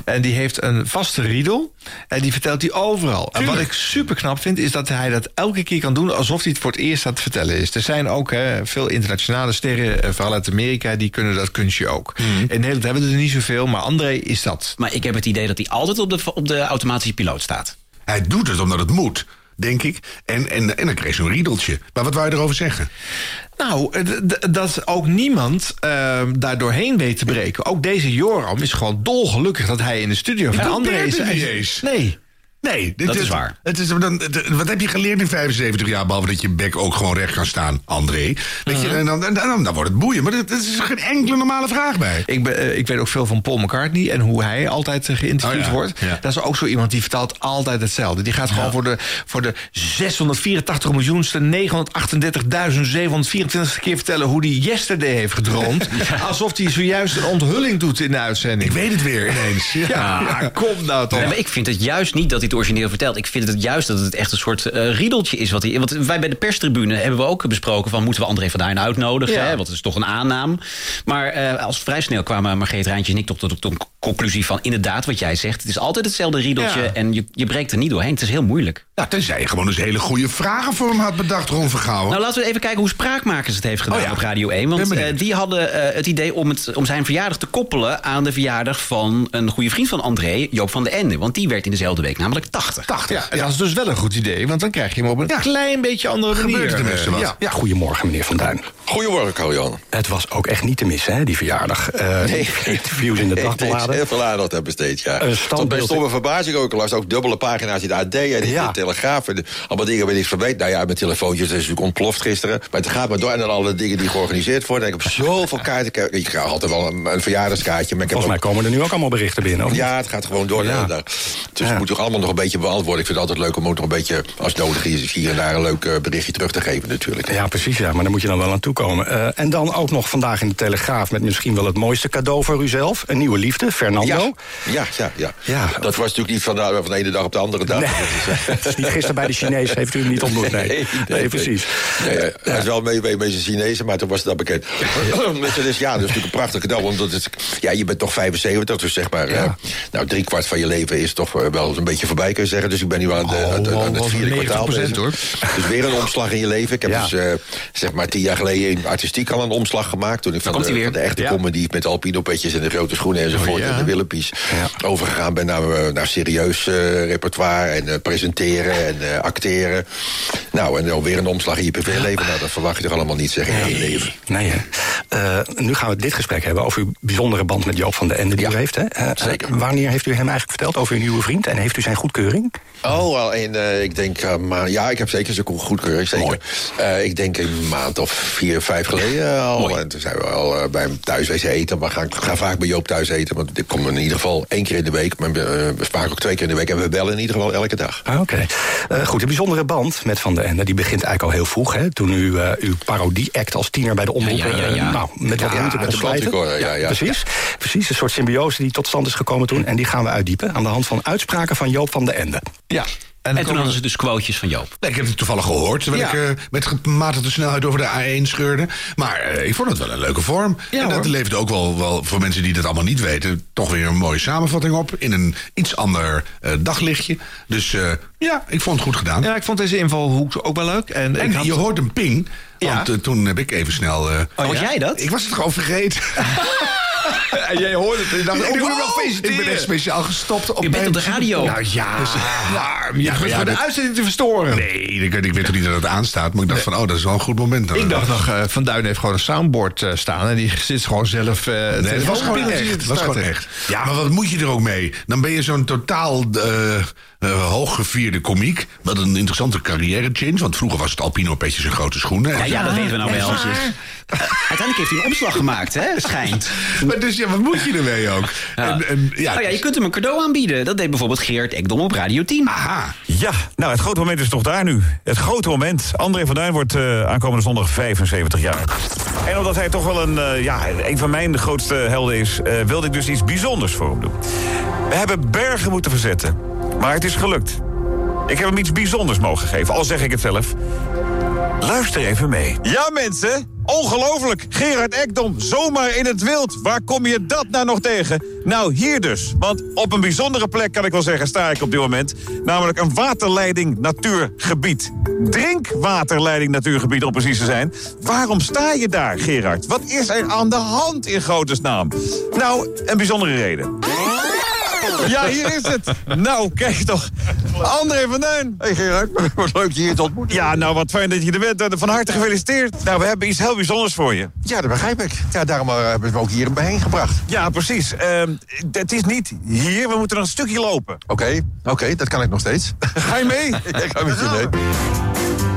En die heeft een vaste riedel. En die vertelt hij overal. En wat ik super knap vind, is dat hij dat elke keer kan doen... alsof hij het voor het eerst aan het vertellen is. Er zijn ook hè, veel internationale sterren, eh, vooral uit Amerika... die kunnen dat kunstje ook. In Nederland hebben we er niet zoveel, maar André is dat. Maar ik heb het idee dat hij altijd op de, op de automatische piloot staat. Hij doet het omdat het moet, denk ik. En, en, en dan kreeg je zo'n riedeltje. Maar wat wou je erover zeggen? Nou, eh, dat ook niemand uh, daar doorheen weet te breken. Ook deze Joram is gewoon dolgelukkig dat hij in de studio van André dat is. Nee. Nee, dit Dat is waar. Het is, dan, wat heb je geleerd in 75 jaar, behalve dat je bek ook gewoon recht kan staan, André? Weet je, en dan, en dan, dan wordt het boeien. Maar er is geen enkele normale vraag bij. Ik, ben, eh, ik weet ook veel van Paul McCartney en hoe hij altijd eh, geïnterviewd Oh ja, wordt. ja. Dat is ook zo iemand die vertelt altijd hetzelfde. Die gaat gewoon voor de, voor de 684 miljoenste 938.724 keer vertellen hoe hij yesterday heeft gedroomd. Alsof hij zojuist een onthulling doet in de uitzending. Ik weet het weer ineens. Ja, ja, kom nou toch. Nee, maar ik vind het juist niet dat hij het origineel verteld. Ik vind het juist dat het echt een soort eh, riedeltje is. Wat hij, want wij bij de perstribune hebben we ook besproken... van moeten we André van Duin uitnodigen? Ja. Hè? Want het is toch een aannaam. Maar eh, als vrij snel kwamen Margreet Rijntje en ik tot de, de conclusie van... inderdaad, wat jij zegt, het is altijd hetzelfde riedeltje... Ja. en je, je breekt er niet doorheen. Het is heel moeilijk. Ja, tenzij je gewoon eens hele goede vragen voor hem had bedacht, Ron Vergouwen. Nou, laten we even kijken hoe Spraakmakers het heeft gedaan Oh ja. op Radio 1. Want eh, die hadden het idee om, het, om zijn verjaardag te koppelen... aan de verjaardag van een goede vriend van André, Joop van den Ende. Want die werd in dezelfde week namelijk 80. 80. Ja, en dat is dus wel een goed idee, want dan krijg je hem op een klein beetje andere manier. Er tenminste wat. Ja. Ja, goedemorgen meneer Van Duin. Goedemorgen, Carl-Jan. Het was ook echt niet te missen, hè, die verjaardag. Eh Interviews in de dagbladen. heel veel aandacht heb besteed, ja. Een Tot bij stomme verbazing ook. Ik las ook dubbele pagina's in de AD en in de Telegraaf. En allemaal dingen waar ik niks van weet. Nou ja, mijn telefoontjes is natuurlijk ontploft gisteren. Maar het gaat maar door. En dan alle dingen die georganiseerd worden. En ik heb zoveel kaarten. Ik, ik krijg altijd wel een, een verjaardagskaartje. Maar ik heb Volgens mij ook- komen er nu ook allemaal berichten binnen. Of ja, het gaat gewoon door de Ja. Dus het moet toch allemaal nog een beetje beantwoorden. Ik vind het altijd leuk om ook nog een beetje, als nodig is, hier en daar een leuk eh, berichtje terug te geven natuurlijk. Ja, precies, ja, maar daar moet je dan wel aan toekomen. Eh en dan ook nog vandaag in de Telegraaf... met misschien wel het mooiste cadeau voor uzelf. Een nieuwe liefde, Fernando. Ja, ja, ja, ja. Ja. Dat was natuurlijk niet van de, van de ene dag op de andere dag. Nee, Dat is, eh, niet gisteren bij de Chinees, heeft u hem niet ontmoet? Nee, nee, precies. Nee, hij is wel mee, mee met zijn Chinezen, maar toen was het dat bekend. Dus is, ja, dat is natuurlijk een prachtig cadeau. Omdat het, ja, je bent toch 75, dus zeg maar... eh, nou, drie kwart van je leven is toch eh, wel een beetje voorbij, kun je zeggen. Dus ik ben nu aan, de, aan, de- aan het vierde 90% kwartaal bezig. hoor. Dus weer een omslag in je leven. Ik heb Ja. dus eh, zeg maar tien jaar geleden in artistiek al een omslag gemaakt. Toen ik van, de, van de echte Ja. comedy met alpino-petjes en de grote schoenen enzovoort... Oh, en de Willempies overgegaan ben naar, eh, naar serieus eh, repertoire... en eh, presenteren en eh, acteren. Nou, en dan weer een omslag in je privéleven. Nou, dat verwacht je toch allemaal niet, zeg in je leven. Nee. Eh, nu gaan we dit gesprek hebben over uw bijzondere band met Joop van den Ende die u heeft. Hè? Eh, zeker. wanneer heeft u hem eigenlijk verteld over uw nieuwe vriend? En heeft u zijn goedkeuring? Oh, wel in, eh, ik denk, eh, maar ja, ik heb zeker zo'n goedkeuring, zeker. Eh, ik denk een maand of vier, vijf geleden al. En toen zijn we al eh, bij hem thuis wezen eten. Maar gaan, ik ga vaak bij Joop thuis eten, want ik kom in ieder geval één keer in de week. Maar we, vaak ook twee keer in de week. En we bellen in ieder geval elke dag. Ah, Oké. Eh, goed, de bijzondere band met Van den Ende die begint eigenlijk al heel vroeg. Hè? Toen u eh, uw parodie-act als tiener bij de omroep... Ja, ja, nou, met wat Ja, moeite kon de ja, ja. Precies, precies, een soort symbiose die tot stand is gekomen toen. En die gaan we uitdiepen aan de hand van uitspraken van Joop van den Ende. Ja. En, toen hadden ze dus quotejes van Joop. Nee, ik heb het toevallig gehoord, terwijl Ja. ik eh, met gematigde snelheid over de A1 scheurde. Maar eh, ik vond het wel een leuke vorm. Ja, en dat hoor. levert ook wel, wel, voor mensen die dat allemaal niet weten... toch weer een mooie samenvatting op in een iets ander eh, daglichtje. Dus eh, ja, ik vond het goed gedaan. Ja, ik vond deze invalhoek ook wel leuk. En, En ik had... je hoort een ping, Ja. want eh, toen heb ik even snel... eh, Oh, was jij dat? ik was het gewoon vergeten. En jij hoorde het en je dacht, oh, ik, ik moet hem wel oh, ik ben echt speciaal gestopt op Je bent mijn- op de radio. Nou ja, Dus, Ja, je Ja, ja, voor de dit- uitzending te verstoren. Nee, ik, ik weet toch niet dat het aanstaat. Maar ik dacht van, oh, dat is wel een goed moment. Ik dacht nog, eh, Van Duin heeft gewoon een soundboard eh, staan... en die zit gewoon zelf... eh Nee, het was gewoon echt. Het was gewoon echt. Ja, maar wat moet je er ook mee? Dan ben je zo'n totaal eh eh, hooggevierde komiek... met een interessante carrière change. Want vroeger was het Alpino-petjes en grote schoenen. Ja, ja, dat weten we nou wel. Uiteindelijk heeft hij een omslag gemaakt, hè? Schijnt. Maar dus ja, wat moet je ermee ook? En, en, ja, Nou ja, je kunt hem een cadeau aanbieden. Dat deed bijvoorbeeld Geert Ekdom op Radio 10. Aha. Ja, nou het grote moment is toch daar nu. Het grote moment. André van Duin wordt eh, aankomende zondag 75 jaar. En omdat hij toch wel een, eh, ja, een van mijn grootste helden is... eh, wilde ik dus iets bijzonders voor hem doen. We hebben bergen moeten verzetten. Maar het is gelukt. Ik heb hem iets bijzonders mogen geven, al zeg ik het zelf. Luister even mee. Ja, mensen. Ongelooflijk. Gerard Ekdom, zomaar in het wild. Waar kom je dat nou nog tegen? Nou, hier dus. Want op een bijzondere plek, kan ik wel zeggen, sta ik op dit moment. Namelijk een waterleiding natuurgebied. Drinkwaterleiding natuurgebied, om precies te zijn. Waarom sta je daar, Gerard? Wat is er aan de hand in Grotesnaam? Nou, een bijzondere reden. Ja, hier is het. Nou, kijk toch. André van Duin. Hey Gerard, wat leuk je hier te ontmoeten. Ja, nou wat fijn dat je er bent. Van harte gefeliciteerd. Nou, we hebben iets heel bijzonders voor je. Ja, dat begrijp ik. Ja, daarom eh, hebben we ook hier bijeen gebracht. Ja, precies. Ehm, het is niet hier, we moeten nog een stukje lopen. Oké, oké, dat kan ik nog steeds. Ga je mee? ik ga met je mee.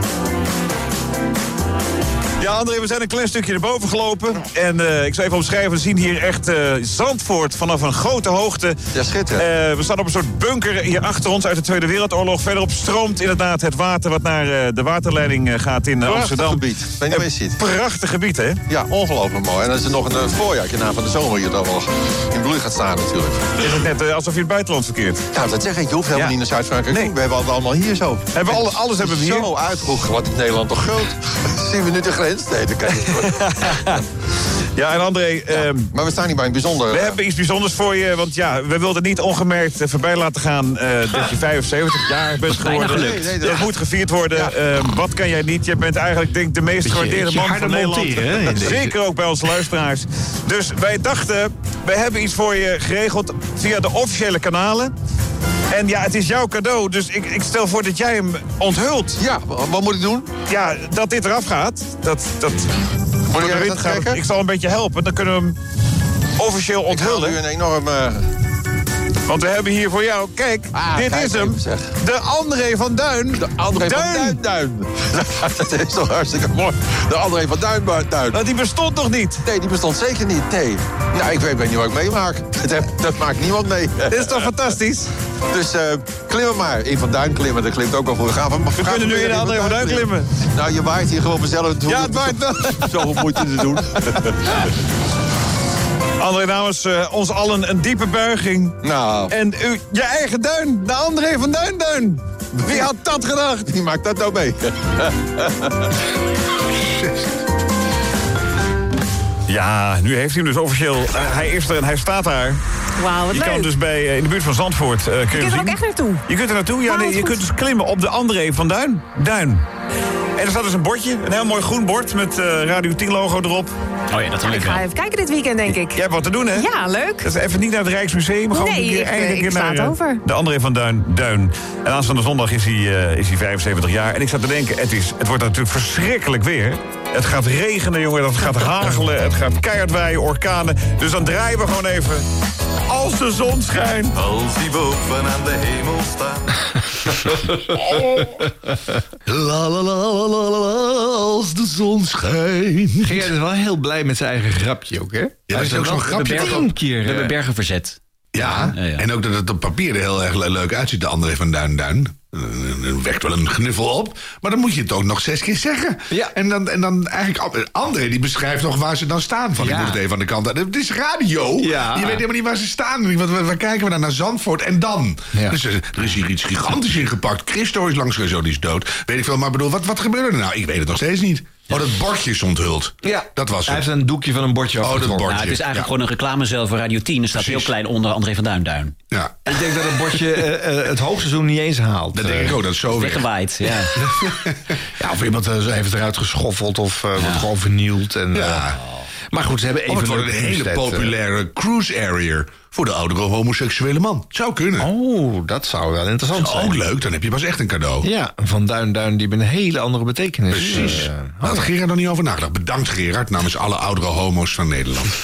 Ja, André, we zijn een klein stukje naar boven gelopen. En eh, ik zal even omschrijven, we zien hier echt eh, Zandvoort vanaf een grote hoogte. Ja, schitterend. Eh, we staan op een soort bunker hier achter ons uit de Tweede Wereldoorlog. Verderop stroomt inderdaad het water wat naar de waterleiding gaat in eh, Prachtig Amsterdam. gebied. Ben je ziet. Prachtig gebied, hè? Ja, ongelooflijk mooi. En dat is nog een voorjaartje na van de zomer hier dan wel in bloei gaat staan natuurlijk. Is het net alsof je in het buitenland verkeert? Ja, dat zeg ik. Je hoeft helemaal Ja. niet naar Zuid-Frankrijk. Nee. We hebben het allemaal hier zo. Hebben we alle- alles hebben we hier? Zo uitgehoog. Wat is Nederland toch groot? Zien we nu de grens? Nee, dat kan niet. Ja, en André... ehm, maar we staan hier bij een bijzonder... We hebben iets bijzonders voor je, want ja, we wilden niet ongemerkt voorbij laten gaan eh, dat je 75 jaar bent geworden. gelukt. Nee, nee, dat- moet gevierd worden. Ehm, wat kan jij niet? Je bent eigenlijk denk ik de meest gewaardeerde man van Nederland. monteren. Zeker ook bij onze luisteraars. Dus wij dachten, wij hebben iets voor je geregeld via de officiële kanalen. En ja, het is jouw cadeau, dus ik, ik stel voor dat jij hem onthult. Ja, wat moet ik doen? Ja, dat dit eraf gaat. Dat, dat, Moet jij erin dat gaat. trekken? Ik zal een beetje helpen, dan kunnen we hem officieel onthullen. nu een enorm... Want we hebben hier voor jou, kijk, Ah, dit is hem. De André van Duin. De André van Duin, Duin. dat is toch hartstikke mooi. De André van Duin, Duin. Want die bestond nog niet? Nee, die bestond zeker niet. Nee. Nou, ik weet, weet niet wat ik meemaak. Dat, dat maakt niemand mee. Dit is toch fantastisch? Dus eh klimmen maar. In Van Duin klimmen, dat klimt ook wel voor. We gaan, We kunnen nu in de André van Duin klimmen. Nou, je waait hier gewoon vanzelf. Ja, het waait wel. Zoveel moeite te doen. André, namens eh, ons allen een diepe buiging. Nou. En u, je eigen duin, de André van Duin Duin. Wie had dat gedacht? Wie maakt dat nou mee? Ja, nu heeft hij hem dus officieel. Eh, hij is er en hij staat daar. Wauw, wat je kan dus bij, eh, in de buurt van Zandvoort eh kun je kunt er zien. ook echt naartoe. Je kunt er naartoe, ja. Nee, je goed. kunt dus klimmen op de André van Duin. Duin. En er staat dus een bordje, een heel mooi groen bord met eh, Radio 10 logo erop. Oh ja, dat wil Ik ga even kijken dit weekend, denk ik. Je hebt wat te doen, hè? Ja, leuk. Dat is even niet naar het Rijksmuseum, maar gewoon Nee, een keer, ik, eindelijk ik een keer sla naar het eh, over. de André van Duin, Duin. En aanstaande zondag is hij, eh, is hij 75 jaar. En ik zat te denken, het, is, het wordt natuurlijk verschrikkelijk weer. Het gaat regenen, jongen, het gaat hagelen, het gaat keihard waaien, orkanen. Dus dan draaien we gewoon even. Als de zon schijnt. Als die boven aan de hemel staat. La la la la la la, als de zon schijnt. Gerard is wel heel blij met zijn eigen grapje ook, hè? Ja, dat is ook zo'n grapje. We hebben eh, bergen verzet. Ja, en ook dat het op papier er heel erg le- leuk uitziet, de André van Duin Duin. Wekt wel een gniffel op, maar dan moet je het ook nog zes keer zeggen. Ja. En, dan, en dan eigenlijk, André die beschrijft nog waar ze dan staan. Van, Ja. ik moet het even aan de kant. Het is radio. Ja. Je weet helemaal niet waar ze staan. Waar, waar, waar kijken we dan naar Zandvoort en dan? Ja. Dus eh, er is hier iets gigantisch ingepakt. Christo is langs geweest, oh, die is dood. Weet ik veel, maar bedoel, wat, wat gebeurde er nou? Ik weet het nog steeds niet. Oh, dat bordje is onthuld. Ja. Dat was Hij het. heeft een doekje van een bordje Oh, dat afgetrokken. bordje. Nou, het is eigenlijk Ja. gewoon een reclamecel voor Radio 10. Er staat heel klein onder André van Duin Duin. Ja. Ik denk dat het bordje eh, eh, het hoogseizoen niet eens haalt. Dat denk ik ook, dat is zo weg. Weggewaaid, ja. Ja, of iemand eh, heeft eruit geschoffeld of eh, wordt gewoon vernield. En, Ja. eh, maar goed, ze hebben Of even het wordt een hele populaire cruise area voor de oudere homoseksuele man. Zou kunnen. Oh, dat zou wel interessant Is zijn. ook leuk, dan heb je pas echt een cadeau. Ja, van Duin Duin die hebben een hele andere betekenis. Precies. Eh, Daar had Gerard nog niet over nagedacht. Bedankt Gerard namens alle oudere homo's van Nederland.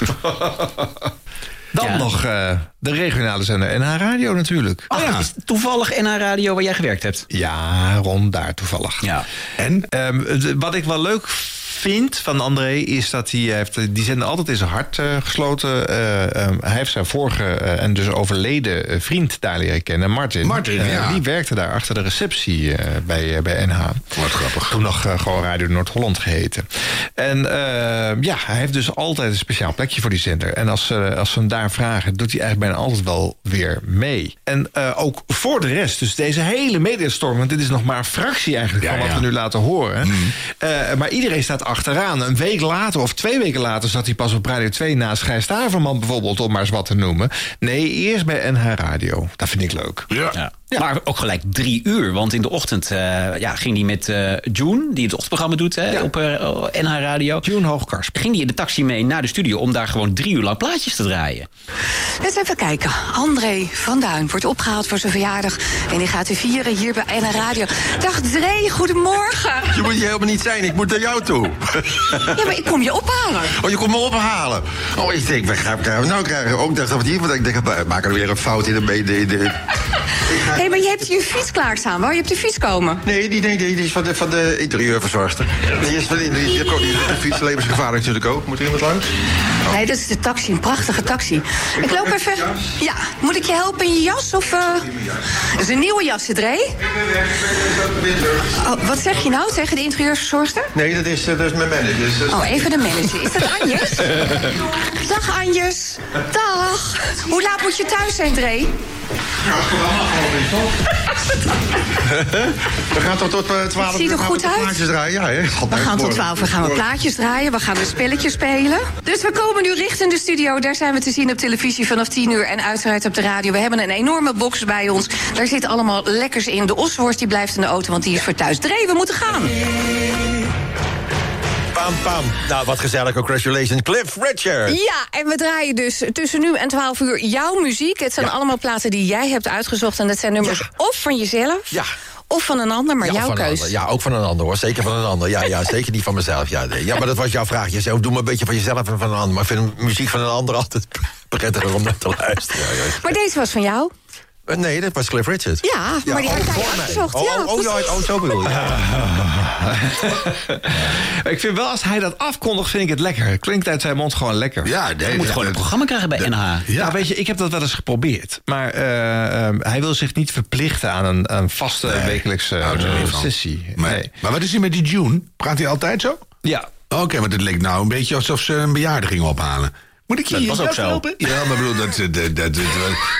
dan nog eh, de regionale zender NH Radio natuurlijk. Oh ja. Toevallig NH Radio waar jij gewerkt hebt? Ja, rond daar toevallig. Ja. En? Ehm, wat ik wel leuk vind van André is dat hij heeft die zender altijd in zijn hart eh, gesloten. Eh, ehm, hij heeft zijn vorige eh, en dus overleden eh, vriend daar leren kennen, Martin. Martin, Eh, ja. Die werkte daar achter de receptie eh, bij, eh, bij NH. Wat grappig. Toen nog eh, gewoon Radio Noord-Holland geheten. En eh, ja, hij heeft dus altijd een speciaal plekje voor die zender. En als, ze als ze hem daar vragen, doet hij eigenlijk bijna altijd wel weer mee. En eh, ook voor de rest, dus deze hele mediastorm... want dit is nog maar een fractie eigenlijk Ja, van wat ja. we nu laten horen. Eh, maar iedereen staat achteraan. Een week later of twee weken later zat hij pas op Radio 2... naast Gijs Staverman bijvoorbeeld, om maar eens wat te noemen. Nee, eerst bij NH Radio. Dat vind ik leuk. Ja. Ja. Maar ook gelijk drie uur. Want in de ochtend eh, ja, ging hij met eh June, die het ochtendprogramma doet hè, op eh, NH Radio. June Hoogkarst. Ging hij in de taxi mee naar de studio om daar gewoon drie uur lang plaatjes te draaien. Eens even kijken. André van Duin wordt opgehaald voor zijn verjaardag. En die gaat hij vieren hier bij NH Radio. Dag Dre, goedemorgen. Je moet hier helemaal niet zijn, ik moet naar jou toe. Ja, maar ik kom je ophalen. Oh, je komt me ophalen. Oh, ik denk, we gaan, nou krijgen we ook dacht dat hier, want ik denk, we maken er weer een fout in de... de, de ik ga Hé, maar je hebt je fiets klaarstaan. Wou je op de fiets komen? Nee, die, nee, die, die is van de, van de interieurverzorgster. Die is van de, die, die, die, die, de fiets levensgevaarlijk natuurlijk ook. Moet er iemand langs? Nee, dat is de taxi. Een prachtige taxi. Ik loop even... Ja, moet ik je helpen in je jas? Of, eh? Dat is een nieuwe jas, Dree. Oh, wat zeg je nou tegen de interieurverzorgster? Nee, dat is, eh, dat is mijn manager. Dus, Oh, even de manager. Is dat Anjes? Dag Anjes. Dag. Hoe laat moet je thuis zijn, We gaan tot, tot eh, 12 Ziet er uur we goed tot uit. plaatjes draaien. Ja, hè? God, We gaan tot morgen. 12 uur gaan we plaatjes draaien. We gaan een spelletje spelen. Dus we komen nu richting de studio. Daar zijn we te zien op televisie vanaf 10 uur. En uiteraard op de radio. We hebben een enorme box bij ons. Daar zitten allemaal lekkers in. De osworst die blijft in de auto, want die is voor thuis. Dree, we moeten gaan. Pam, pam. Nou, wat gezellig. Congratulations, Cliff Richard. Ja, en we draaien dus tussen nu en 12 uur jouw muziek. Het zijn allemaal platen die jij hebt uitgezocht. En dat zijn nummers of van jezelf... Ja. of van een ander, maar Ja, jouw keus. ander. Ja, ook van een ander hoor. Zeker van een ander. Ja, ja zeker niet van mezelf. Ja, nee. ja, maar dat was jouw vraag. Je zei, doe maar een beetje van jezelf en van een ander. Maar ik vind muziek van een ander altijd prettiger om naar te luisteren. Ja, ja. Maar deze was van jou. Eh, Nee, dat was Cliff Richard. Ja, maar die oh, voor mij. uitgezocht. Oh, ja, oh, oh, oh, zo bedoel je. Ik vind wel, als hij dat afkondigt, vind ik het lekker. Het klinkt uit zijn mond gewoon lekker. Ja, nee, Je moet gewoon een programma krijgen bij NH. Ja, weet je, ik heb dat wel eens geprobeerd. Maar eh, eh, hij wil zich niet verplichten aan een, een vaste wekelijkse eh, sessie. Maar, Nee. maar wat is hij met die June? Praat hij altijd zo? Ja. Oké, want het leek nou een beetje alsof ze een bejaarde gingen ophalen. Moet ik je Dat was ook zo. helpen? Ja, maar bedoel, dat, dat, dat, dat,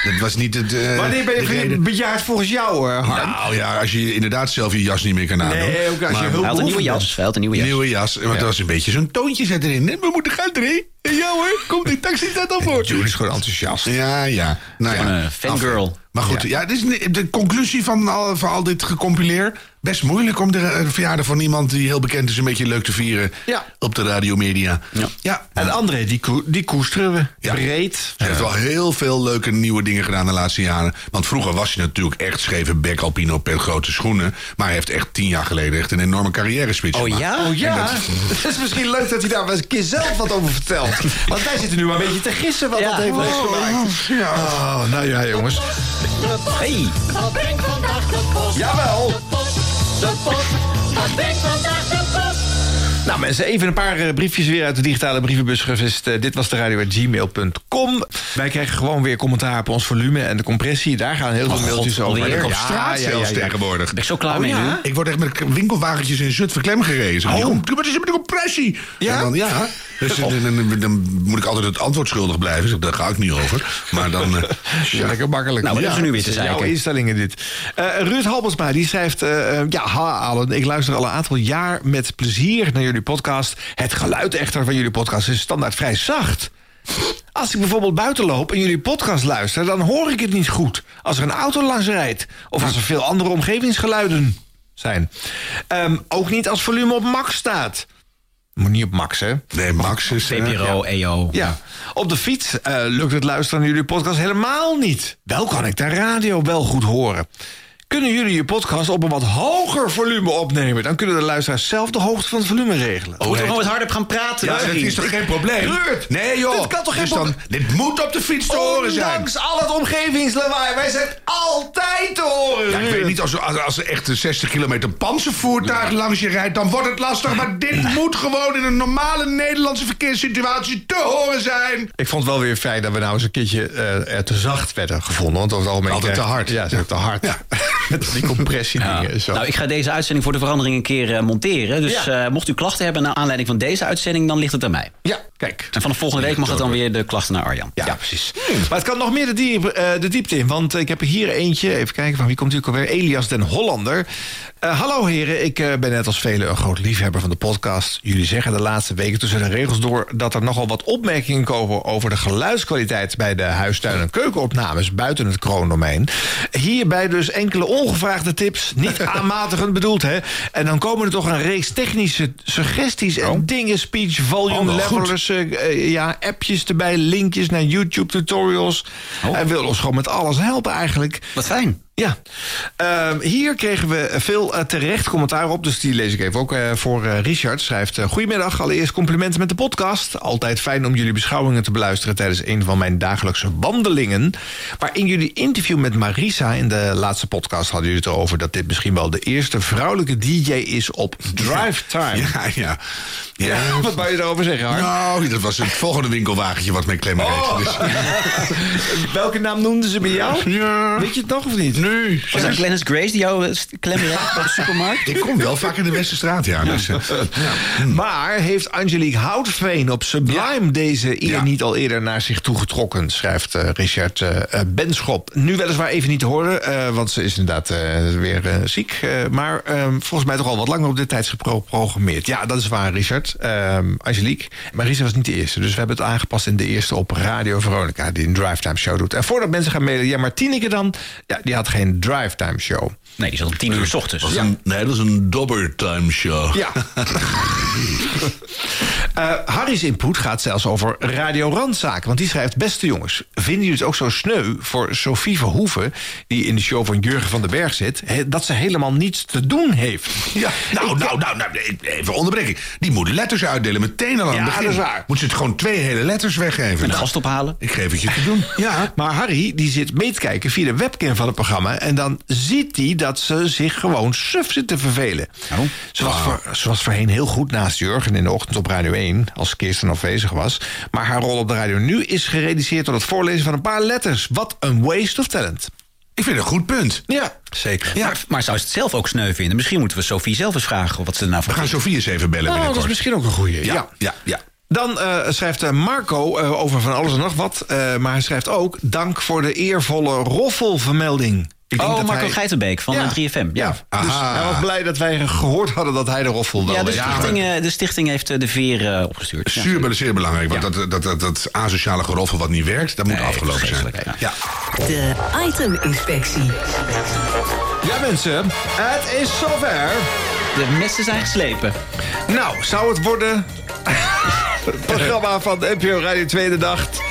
dat was niet het... eh, Wanneer ben je reden. bejaard volgens jou, eh, Harm? Nou ja, als je inderdaad zelf je jas niet meer kan aandoen. Nee, ook als je Maar- hulp Hij had een nieuwe jas. Hij had een nieuwe jas. Nieuwe jas. Want er was een beetje zo'n toontje zet erin. We moeten gaan erin. Ja hoor, komt die taxi staat al voor. June is gewoon enthousiast. Ja, ja. Nou Gewoon ja. een fangirl. Maar goed, ja. dit is de- de conclusie van al, van al dit gecompileerd. Best moeilijk om de eh, verjaardag van iemand die heel bekend is... een beetje leuk te vieren Ja. op de radiomedia. Ja. ja. En André, die, die koesteren we. Ja. Breed. Hij heeft wel heel veel leuke nieuwe dingen gedaan de laatste jaren. Want vroeger was hij natuurlijk echt scheve bek alpino met grote schoenen. Maar hij heeft echt tien jaar geleden echt een enorme carrière switch Oh gemaakt. ja? Oh ja, het is misschien leuk dat hij daar wel eens een keer zelf wat over vertelt. Want wij zitten nu maar een beetje te gissen wat Ja. dat heeft losgemaakt. Ja. Oh, nou ja, jongens. Hey. Wat brengt vandaag de post? Jawel. De post, de post. Wat brengt vandaag de post? Nou mensen, even een paar eh, briefjes weer uit de digitale brievenbus gevist. Eh, dit was de radio gmail.com. Wij krijgen gewoon weer commentaar op ons volume en de compressie. Daar gaan heel veel Oh, mailtjes God, over. Op Ja, straat ja, zelfs ja, ja. tegenwoordig. Ben ik zo klaar Oh, mee ja? nu? Ik word echt met winkelwagentjes in Zutphen klem gerezen. Oh. Oh. Wat is met de compressie? Ja? En dan, ja. Dus dan, dan- dan moet ik altijd het antwoord schuldig blijven. Dus daar ga ik niet over. Maar dan... eh, Ja, lekker makkelijk. Nou, wat is nu weer te zijn? Jouw instellingen dit. Eh Ruud Halbersma, die schrijft... eh, ja, ha, Alan, ik luister al een aantal jaar met plezier naar jullie podcast. Het geluid echter van jullie podcast is standaard vrij zacht. Als ik bijvoorbeeld buiten loop en jullie podcast luister... dan hoor ik het niet goed. Als er een auto langs rijdt. Of als er veel andere omgevingsgeluiden zijn. Ehm, ook niet als volume op max staat. Moet niet op max, hè? nee, Max is... eh, VPRO, EO. Ja, op de fiets eh, lukt het luisteren naar jullie podcast helemaal niet. Wel kan ik de radio wel goed horen. Kunnen jullie je podcast op een wat hoger volume opnemen? Dan kunnen de luisteraars zelf de hoogte van het volume regelen. Moeten we gewoon wat harder gaan praten? Ja, dat is toch geen probleem? Ruud, Nee joh. dit kan toch geen Dus probleem- Dit moet op de fiets te horen zijn. Ondanks al het omgevingslawaai, wij zijn altijd te horen. Ja, ik weet niet, als, als, als er echt een 60 kilometer panzervoertuig langs je rijdt... dan wordt het lastig, maar dit moet gewoon in een normale Nederlandse verkeerssituatie te horen zijn. Ik vond het wel weer fijn dat we nou eens een keertje eh, er te zacht werden gevonden. Want over het algemeen... Altijd te hard. Ja, te hard. Met die compressiedingen en zo. Nou, ik ga deze uitzending voor de verandering een keer eh, monteren. Dus Ja. eh, mocht u klachten hebben naar aanleiding van deze uitzending, dan ligt het aan mij. Ja, kijk. En vanaf volgende week mag het dan weer de klachten naar Arjan. Ja, precies. Maar het kan nog meer de, diep, eh, de diepte in. Want ik heb er hier eentje. Even kijken, van wie komt hij ook alweer? Elias den Hollander. Hallo heren, ik ben net als velen een groot liefhebber van de podcast. Jullie zeggen de laatste weken tussen de regels door... dat er nogal wat opmerkingen komen over de geluidskwaliteit... bij de huistuin- en keukenopnames buiten het kroondomein. Hierbij dus enkele ongevraagde tips. Niet aanmatigend bedoeld, hè. En dan komen er toch een reeks technische suggesties en dingen. Speech, volume, Oh, goed. levelers, eh, eh, ja, appjes erbij, linkjes naar YouTube tutorials. Hij wil ons gewoon met alles helpen eigenlijk. Wat fijn. Ja, Ehm, hier kregen we veel eh, terecht commentaar op, dus die lees ik even ook eh, voor eh, Richard. Schrijft, goedemiddag, allereerst complimenten met de podcast. Altijd fijn om jullie beschouwingen te beluisteren tijdens een van mijn dagelijkse wandelingen. Maar in jullie interview met Marisa in de laatste podcast hadden jullie het erover dat dit misschien wel de eerste vrouwelijke DJ is op Drive Time. Ja, ja. ja. Wat wou je daarover zeggen, Hart? Nou, dat was het volgende winkelwagentje wat met klemmen Oh. reed. Dus- Welke naam noemden ze bij jou? Ja. Weet je het nog of niet? Nee. Was dat Glennis Grace die jou eh, bij de supermarkt? Ik kom wel vaak in de Westerstraat, ja. Dus, ja. Maar heeft Angelique Houtveen op Sublime deze eer Ja. niet al eerder naar zich toegetrokken, schrijft eh, Richard eh, Benschop. Nu weliswaar even niet te horen, eh, want ze is inderdaad eh, weer eh, ziek. eh, maar eh, volgens mij toch al wat langer op dit tijdstip geprogrammeerd. Ja, dat is waar, Richard. Eh, Angelique. Marisa was niet de eerste, dus we hebben het aangepast in de eerste op Radio Veronica, die een Drivetime show doet. En voordat mensen gaan mailen, ja, maar Tineke dan, ja, die had geen Drivetime show. Nee, die zat om tien uur s ochtends. Dat is een, nee, dat is een dobbertime show. Ja. Eh, Harry's input gaat zelfs over Radio Randzaken. Want die schrijft... Beste jongens, vinden jullie het ook zo sneu voor Sophie Verhoeven... die in de show van Jurgen van den Berg zit... hè, dat ze helemaal niets te doen heeft? Ja, nou, nou, nou, nou, even onderbreken. Die moet letters uitdelen meteen al aan Ja, het begin. dat is waar. Moet ze het gewoon twee hele letters weggeven. En Nou, gast ophalen. Ik geef het je te doen. Ja. Maar Harry die zit mee te kijken via de webcam van het programma... en dan ziet hij dat ze zich gewoon suf zit te vervelen. Ze, was voor, ze was voorheen heel goed naast Jurgen in de ochtend op Radio 1... als Kirsten afwezig was. Maar haar rol op de radio nu is gereduceerd... tot het voorlezen van een paar letters. Wat een waste of talent. Ik vind het een goed punt. Ja, Zeker. Maar, maar zou ze het zelf ook sneu vinden? Misschien moeten we Sophie zelf eens vragen wat ze nou We van gaan Sofie eens even bellen Oh, dat is misschien ook een goeie. Ja. Ja, ja, ja. Dan eh, schrijft eh, Marco eh, over van alles en nog wat. eh, maar hij schrijft ook... dank voor de eervolle roffelvermelding. Ik denk Oh, dat Marco hij- Geitenbeek van Ja. 3FM. Ja, Ja. dus Aha. hij was blij dat wij gehoord hadden dat hij de roffel Ja, wilde. de stichting, de stichting heeft de veer opgestuurd. Ja. Zuur, maar zeer belangrijk. Want dat, dat, dat, dat asociale geroffel wat niet werkt, dat moet Nee, afgelopen zijn. Ja. De iteminspectie. Ja, mensen, het is zover. De messen zijn geslepen. Nou, zou het worden... het programma van de NPO Radio Tweede Dacht.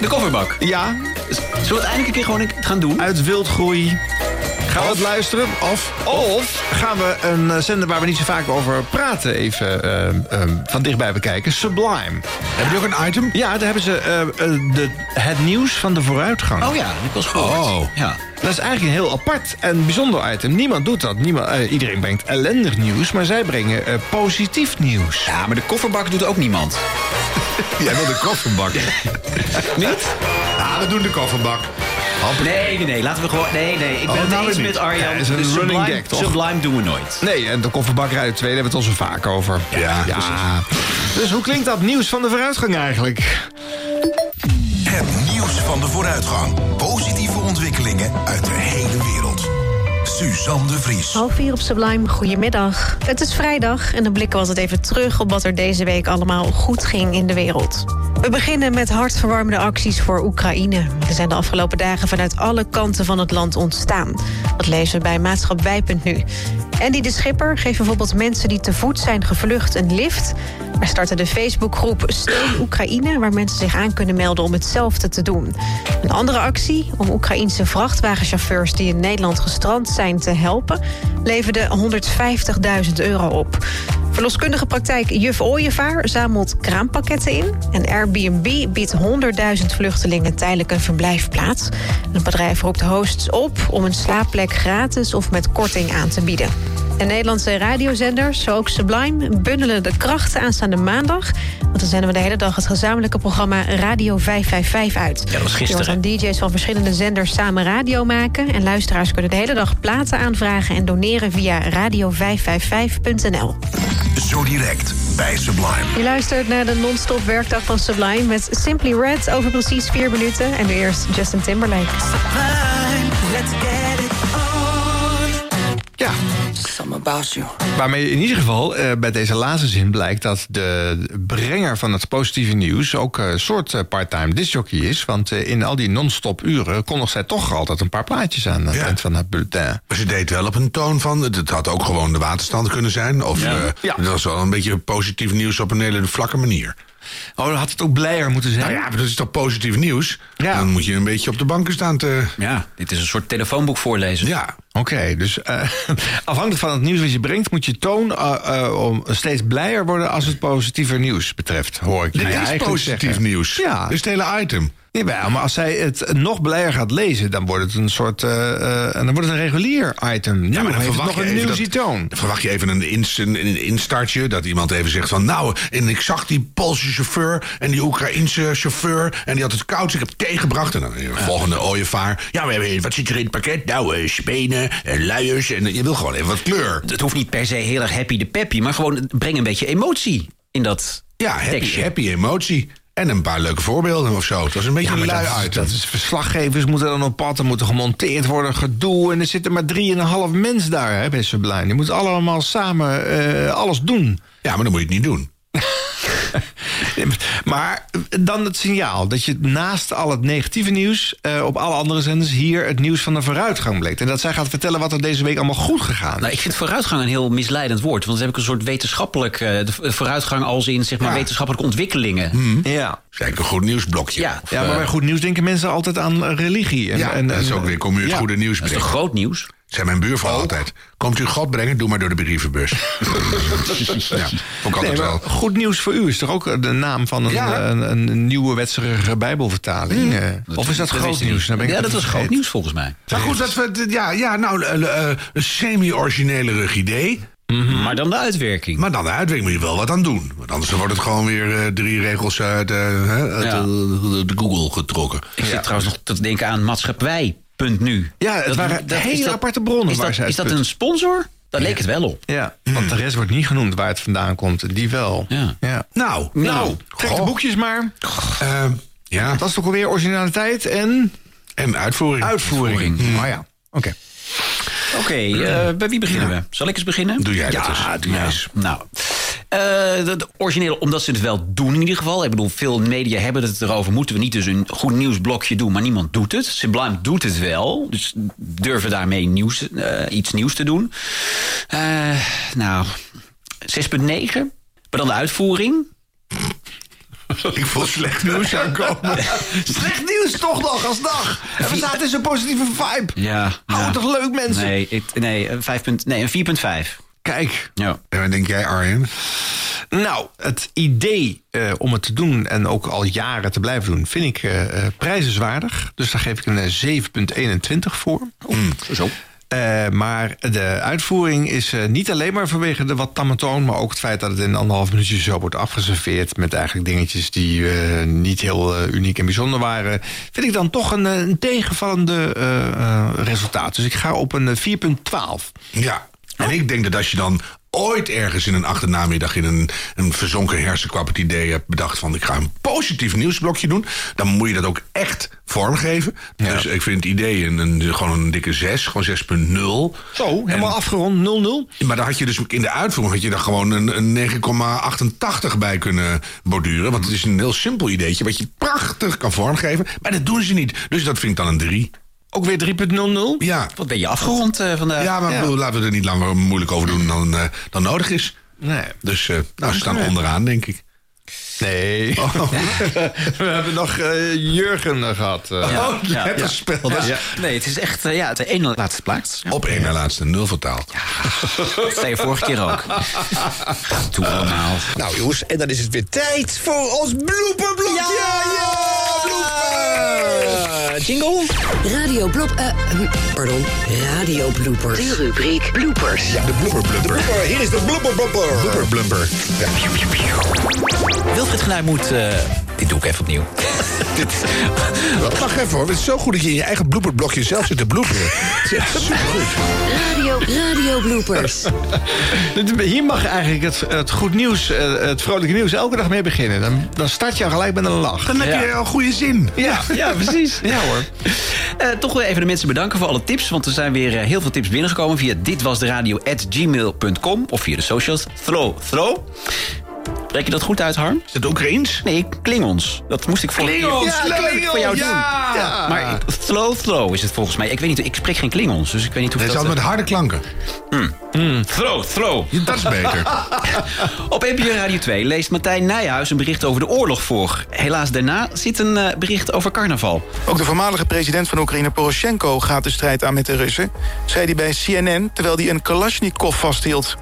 De kofferbak. Ja, Zullen we het eindelijk een keer gewoon gaan doen? uit wildgroei. Gaan we het luisteren? Of, of gaan we een eh, zender waar we niet zo vaak over praten... even ehm, ehm, van dichtbij bekijken? Sublime. Heb je ook een item? Ja, daar hebben ze eh, eh, de, het nieuws van de vooruitgang. Oh ja, wel eens gehoord. Oh. Ja. Dat is eigenlijk een heel apart en bijzonder item. Niemand doet dat. Niemand, eh, iedereen brengt ellendig nieuws, maar zij brengen eh, positief nieuws. ja, maar de kofferbak doet ook niemand. Jij wil de kofferbak. Niet? Ja, we doen de kofferbak. Nee, nee, nee. Laten we gewoon... Nee, nee. Ik ben Oh, het nou eens met. Arjan. Ja, is een de running Sublime, gag, toch? Sublime doen we nooit. Nee, en de kofferbak uit 2 hebben we het al zo vaak over. Ja, Dus hoe klinkt dat nieuws van de vooruitgang eigenlijk? Het nieuws van de vooruitgang. Positieve ontwikkelingen uit de hele wereld. Suzanne de Vries. Half vier op Sublime, goedemiddag. Het is vrijdag en dan blikken we altijd even terug... op wat er deze week allemaal goed ging in de wereld. We beginnen met hartverwarmende acties voor Oekraïne. Er zijn de afgelopen dagen vanuit alle kanten van het land ontstaan. Dat lezen we bij Maatschap Wij.nu. Andy de Schipper geeft bijvoorbeeld mensen die te voet zijn gevlucht een lift. Er startte de Facebookgroep Steun Oekraïne... waar mensen zich aan kunnen melden om hetzelfde te doen. Een andere actie om Oekraïense vrachtwagenchauffeurs... die in Nederland gestrand zijn te helpen... leverde 150.000 euro op. Verloskundige praktijk Juf Ooievaar zamelt kraampakketten in. En Airbnb biedt 100.000 vluchtelingen tijdelijk een verblijfplaats. Het bedrijf roept hosts op om een slaapplek gratis of met korting aan te bieden. En Nederlandse radiozenders, zo ook Sublime, bundelen de krachten aanstaande maandag. Want dan zenden we de hele dag het gezamenlijke programma Radio 555 uit. Ja, dat was gisteren. Dan DJ's van verschillende zenders samen radio maken. En luisteraars kunnen de hele dag platen aanvragen en doneren via radio555.nl. Zo direct bij Sublime. Je luistert naar de non-stop werkdag van Sublime met Simply Red over precies vier minuten. En nu eerst Justin Timberlake. Let's get it on. Ja. Some about you. Waarmee in ieder geval eh, bij deze laatste zin blijkt dat de brenger van het positieve nieuws ook een soort eh, part-time discjockey is. Want eh, in al die non-stop uren kondigt zij toch altijd een paar plaatjes aan eind van het bulletin. Maar ze deed wel op een toon van... Het had ook gewoon de waterstand kunnen zijn. Of Ja. eh, Ja. dat was wel een beetje positief nieuws op een hele vlakke manier. Oh, dan had het ook blijer moeten zijn. Nou ja, maar dat is toch positief nieuws? Dan moet je een beetje op de banken staan te... Ja, dit is een soort telefoonboek voorlezen. Ja. Oké, dus eh, afhankelijk van het nieuws wat je brengt... moet je toon om steeds blijer worden als het positiever nieuws betreft, hoor ik Dit je is eigenlijk positief zeggen. nieuws. Ja. Dit is het hele item. Jawel, maar als zij het nog blijer gaat lezen... dan wordt het een soort... eh, eh, dan wordt het een regulier item. Nu Ja, maar dan heeft het verwacht, nog je een dat, toon. dan verwacht je even een, inst, een, een instartje. Dat iemand even zegt van... Nou, en ik zag die Poolse chauffeur en die Oekraïense chauffeur... en die had het koud, ik heb thee gebracht. En dan de volgende ooievaar. Ja, we hebben, wat zit er in het pakket? Nou, eh, spenen en luiers. En je wil gewoon even wat kleur. Het hoeft niet per se heel erg happy de peppy, maar gewoon breng een beetje emotie in dat Ja, happy, tekstje. happy emotie. En een paar leuke voorbeelden of zo. Het was een beetje Ja, lui item. dat is verslaggevers moeten dan op pad, er moeten gemonteerd worden, gedoe. En er zitten maar drieënhalf mensen daar hè, bij Sublime. Die moeten allemaal samen eh, alles doen. Ja, maar dan moet je het niet doen. Maar dan het signaal dat je naast al het negatieve nieuws... eh, op alle andere zenders hier het nieuws van de vooruitgang bleek. En dat zij gaat vertellen wat er deze week allemaal goed gegaan Nou, ik vind vooruitgang een heel misleidend woord. Want dan heb ik een soort wetenschappelijk... eh, de vooruitgang als in zeg maar, wetenschappelijke ontwikkelingen. Ja. Dat is eigenlijk een goed nieuwsblokje. Ja, Ja, maar bij goed nieuws denken mensen altijd aan religie. En, Ja, en, dat is ook weer, kom u het ja. goede nieuws Dat is brengen. toch groot nieuws? Zei mijn buurvrouw altijd. Komt u God brengen, doe maar door de brievenbus. ja, ik Nee, wel. goed nieuws voor u is toch ook de naam van een, Ja. een, een nieuwe wetserige bijbelvertaling? eh? of is dat, Dat groot nieuws? ben ik Ja, dat was groot nieuws volgens mij. Maar goed, dat we, ja, ja, nou, eh, eh, een semi-originelerig idee. Maar dan de uitwerking. Maar dan de uitwerking moet je wel wat aan doen. Want anders wordt het gewoon weer eh, drie regels uit, eh, hè, uit Ja. eh, de Google getrokken. Ik zit trouwens nog te denken aan maatschappij.nu. Ja, het waren hele aparte bronnen Is waar dat, ze is dat een sponsor? Daar leek het wel op. Ja, want de rest wordt niet genoemd waar het vandaan komt. Die wel. Ja. Ja. Nou, Nou, trek de boekjes maar. Eh, ja, Dat is toch alweer originaliteit en en uitvoering. uitvoering. Oh ja, oké. Oké, eh, bij wie beginnen we? Zal ik eens beginnen? Doe jij dat eens. Ja, doe jij eens. Nou, de, de originele, omdat ze het wel doen in ieder geval. Ik bedoel, veel media hebben het erover. Moeten we niet dus een goed nieuwsblokje doen, maar niemand doet het. Sublime doet het wel, dus durven daarmee nieuws, eh, iets nieuws te doen. Eh, nou, 6.9. Maar dan de uitvoering. Ik voel slecht nieuws aankomen. Slecht nieuws toch nog als dag. En we zaten in zo'n positieve vibe. Ja. Hou ja. het toch leuk, mensen? Nee, ik, nee, een 5 punt- nee, een 4.5. Kijk, Ja. En wat denk jij, Arjen? nou, het idee eh, om het te doen en ook al jaren te blijven doen, vind ik eh, eh, prijzenswaardig. Dus daar geef ik een eh, 7,21 voor. Zo. Eh, maar de uitvoering is eh, niet alleen maar vanwege de wat tamme toon... maar ook het feit dat het in anderhalf minuutje zo wordt afgeserveerd... met eigenlijk dingetjes die eh, niet heel uniek en bijzonder waren... vind ik dan toch een, een tegenvallende eh, eh, resultaat. Dus ik ga op een eh, 4,12. Ja. En ik denk dat als je dan ooit ergens in een achternamiddag... in een, een verzonken hersenkwap het idee hebt bedacht van... ik ga een positief nieuwsblokje doen... dan moet je dat ook echt vormgeven. Dus ik vind het idee een, een, gewoon een dikke 6, gewoon 6.0. Zo, helemaal afgerond, 0-0. Maar dan had je dus in de uitvoering had je daar gewoon een, een 9,88 bij kunnen borduren. Want het is een heel simpel ideetje wat je prachtig kan vormgeven. Maar dat doen ze niet. Dus dat vind ik dan een 3. Ook weer 3,00? Ja. Wat ben je afgerond eh, vandaag? Ja, maar Ja. bedoel, laten we er niet langer moeilijk over doen dan, eh, dan nodig is. Nee. Dus eh, nou, ze staan onderaan, denk ik. Nee. We hebben nog Jurgen gehad. eh. Ja. Oh, Ja. gespeeld. Ja. Nee, het is echt ja, de ene laatste plaats. Op één na laatste nul vertaald. Dat zei je vorige keer ook. Toen allemaal. Nou jongens, en dan is het weer tijd voor ons blooperblokje! Ja, ja, blooper! Jingle? Radio Blop... eh, hm, pardon, Radio Bloopers. De rubriek Bloopers. Ja, de blooper. Blooper, hier is de blooper blumper. Blubber blumber. Ja. Wilfried Genuij moet... eh, dit doe ik even opnieuw. Wacht even hoor, het is zo goed dat je in je eigen blooperblokje zelf zit te bloeperen. Radio, Radio Bloopers. Hier mag eigenlijk het, het goed nieuws, eh, het vrolijke nieuws, elke dag mee beginnen. Dan, dan start je al gelijk met een lach. Dan heb je al goede zin. Ja, ja, precies. Ja Eh, toch wel even de mensen bedanken voor alle tips. Want er zijn weer eh, heel veel tips binnengekomen via ditwasderadio.gmail.com of via de socials. Throw, throw. Spreek je dat goed uit, Harm? Is het Oekraïens? Nee, Klingons. Dat moest ik voor Klingons, ja, Klingons, voor jou ja. doen. Ja. Maar slow, slow is het volgens mij. Ik weet niet, ik spreek geen Klingons, dus ik weet niet hoe Het is dat... altijd met harde klanken. Hmm. Hmm. Throw, throw. Dat is beter. Op NPO Radio 2 leest Martijn Nijhuis een bericht over de oorlog voor. Helaas daarna zit een eh, bericht over carnaval. Ook de voormalige president van Oekraïne, Poroshenko, gaat de strijd aan met de Russen. Zei hij bij CNN, terwijl hij een Kalashnikov vasthield.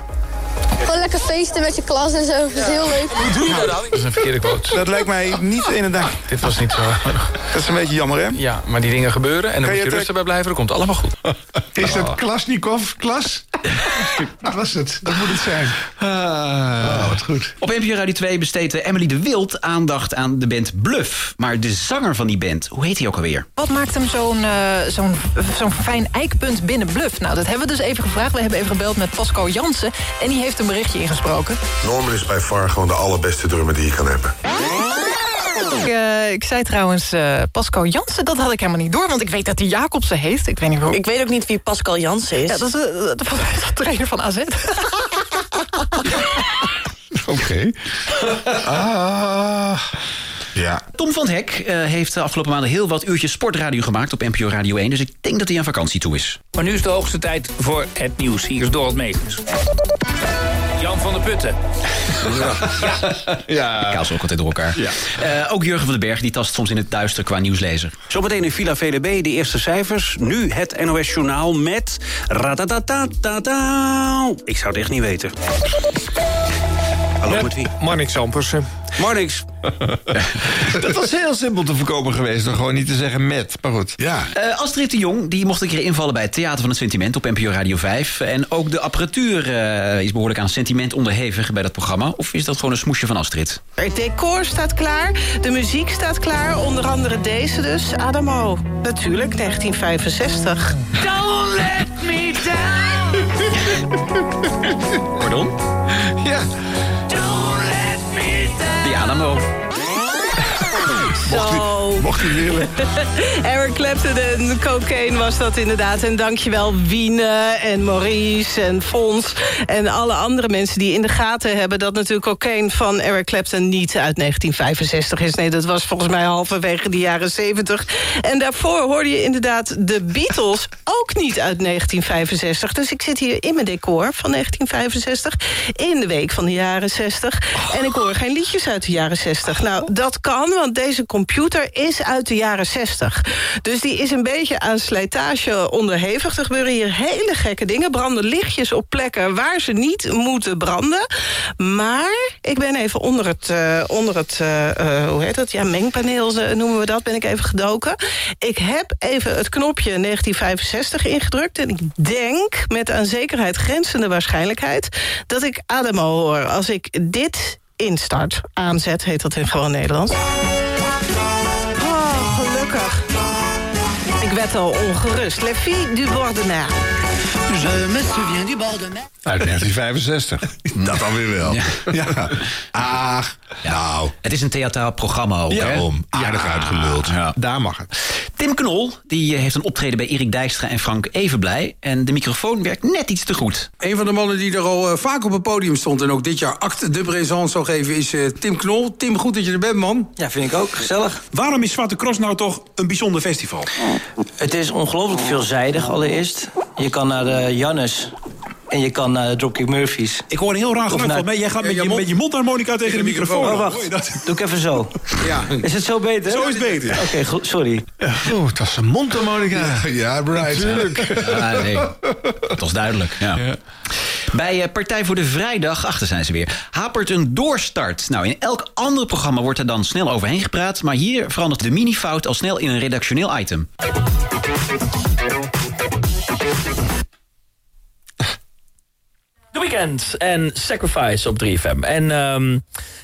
Gewoon lekker feesten met je klas en zo. Dat is heel leuk. Hoe doe je dat dan? Dat is een verkeerde quote. Dat lijkt mij niet inderdaad. Dit was niet zo. Dat is een beetje jammer, hè? Ja, maar die dingen gebeuren en dan moet je rustig bij blijven. Dat komt allemaal goed. Is dat Klasnikov, klas? Dat was het. Dat moet het zijn. Oh, wat goed. Op NPO Radio 2 besteedt eh, Emily de Wild aandacht aan de band Bluff. Maar de zanger van die band, hoe heet hij ook alweer? Wat maakt hem zo'n eh, zo'n zo'n fijn eikpunt binnen Bluff? Nou, dat hebben we dus even gevraagd. We hebben even gebeld met Pascal Jansen. En die heeft een berichtje ingesproken. Norman is bij far gewoon de allerbeste drummer die je kan hebben. Ik, eh, ik zei trouwens eh, Pascal Jansen, dat had ik helemaal niet door. Want ik weet dat hij Jacobsen heet. Ik weet niet hoe. Ik weet ook niet wie Pascal Jansen is. Ja, dat is eh, de, de, de trainer van AZ. Oké. Ah. Ja. Tom van Hek eh, heeft de afgelopen maanden heel wat uurtjes sportradio gemaakt op NPO Radio 1. Dus ik denk dat hij aan vakantie toe is. Maar nu is de hoogste tijd voor het nieuws. Hier is Dorot Megens. Jan van der Putten. Ja. Ik haal ze ook altijd door elkaar. Eh, ook Jurgen van den Berg die tast soms in het duister qua nieuwslezer. Zometeen in Villa VDB de eerste cijfers. Nu het NOS Journaal met... Ratatatatata. Ik zou het echt niet weten. Hallo, met wie? Marnix Ampersen. Marnix. Dat was heel simpel te voorkomen geweest door gewoon niet te zeggen met. Maar goed. Ja. Eh, Astrid de Jong die mocht een keer invallen bij het Theater van het Sentiment op NPO Radio 5. En ook de apparatuur eh, is behoorlijk aan sentiment onderhevig bij dat programma. Of is dat gewoon een smoesje van Astrid? Het decor staat klaar, de muziek staat klaar. Onder andere deze dus, Adamo. Natuurlijk, 1965. Don't let me down. Pardon? Ja. Don't let me down. Adamo. Zo. Mocht willen. Eric Clapton en cocaine was dat inderdaad. En dankjewel Wiene en Maurice en Fons... en alle andere mensen die in de gaten hebben... dat natuurlijk cocaine van Eric Clapton niet uit 1965 is. Nee, dat was volgens mij halverwege de jaren 70. En daarvoor hoorde je inderdaad de Beatles ook niet uit 1965. Dus ik zit hier in mijn decor van 1965... in de week van de jaren 60. En ik hoor geen liedjes uit de jaren 60. Nou, dat kan, want deze computer is uit de jaren 60. Dus die is een beetje aan slijtage onderhevig. Er gebeuren hier hele gekke dingen. Branden lichtjes op plekken waar ze niet moeten branden. Maar ik ben even onder het, eh, onder het eh, eh, hoe heet dat? Ja, mengpaneel noemen we dat, ben ik even gedoken. Ik heb even het knopje 1965 ingedrukt. En ik denk met aan zekerheid grenzende waarschijnlijkheid... dat ik Ademo hoor als ik dit instart. Aanzet heet dat in gewoon Nederlands. Werd al ongerust. Les filles du bord de mer. Je me souviens du bord de mer. Uit 1965. Dat dan weer wel. Ja. Ja. Ach, nou. Het is een theatraal programma ook, hè? Daarom. Aardig uitgeluld. Ja. Daar mag het. Tim Knol die eh, heeft een optreden bij Erik Dijkstra en Frank Evenblij. En de microfoon werkt net iets te goed. Een van de mannen die er al eh, vaak op het podium stond... en ook dit jaar acte de présence zal geven, is eh, Tim Knol. Tim, goed dat je er bent, man. Ja, vind ik ook. Gezellig. Waarom is Zwarte Cross nou toch een bijzonder festival? Het is ongelooflijk veelzijdig allereerst. Je kan naar de Jannes en je kan Dropkick Murphys. Ik hoor een heel raar geluid naar- van mij. Jij gaat met Ja, je, mond- met je mondharmonica tegen de microfoon. Oh, wacht. dat? Doe ik even zo. Ja. Is het zo beter? Zo is het beter. Oké, goed, sorry. Oeh, het was een mondharmonica. Ja, right. Natuurlijk. Ah, nee, dat was duidelijk. Ja. Bij eh, Partij voor de Vrijdag, achter zijn ze weer, hapert een doorstart. Nou, in elk ander programma wordt er dan snel overheen gepraat... maar hier verandert de mini-fout al snel in een redactioneel item. The Weeknd en Sacrifice op 3FM. En ehm,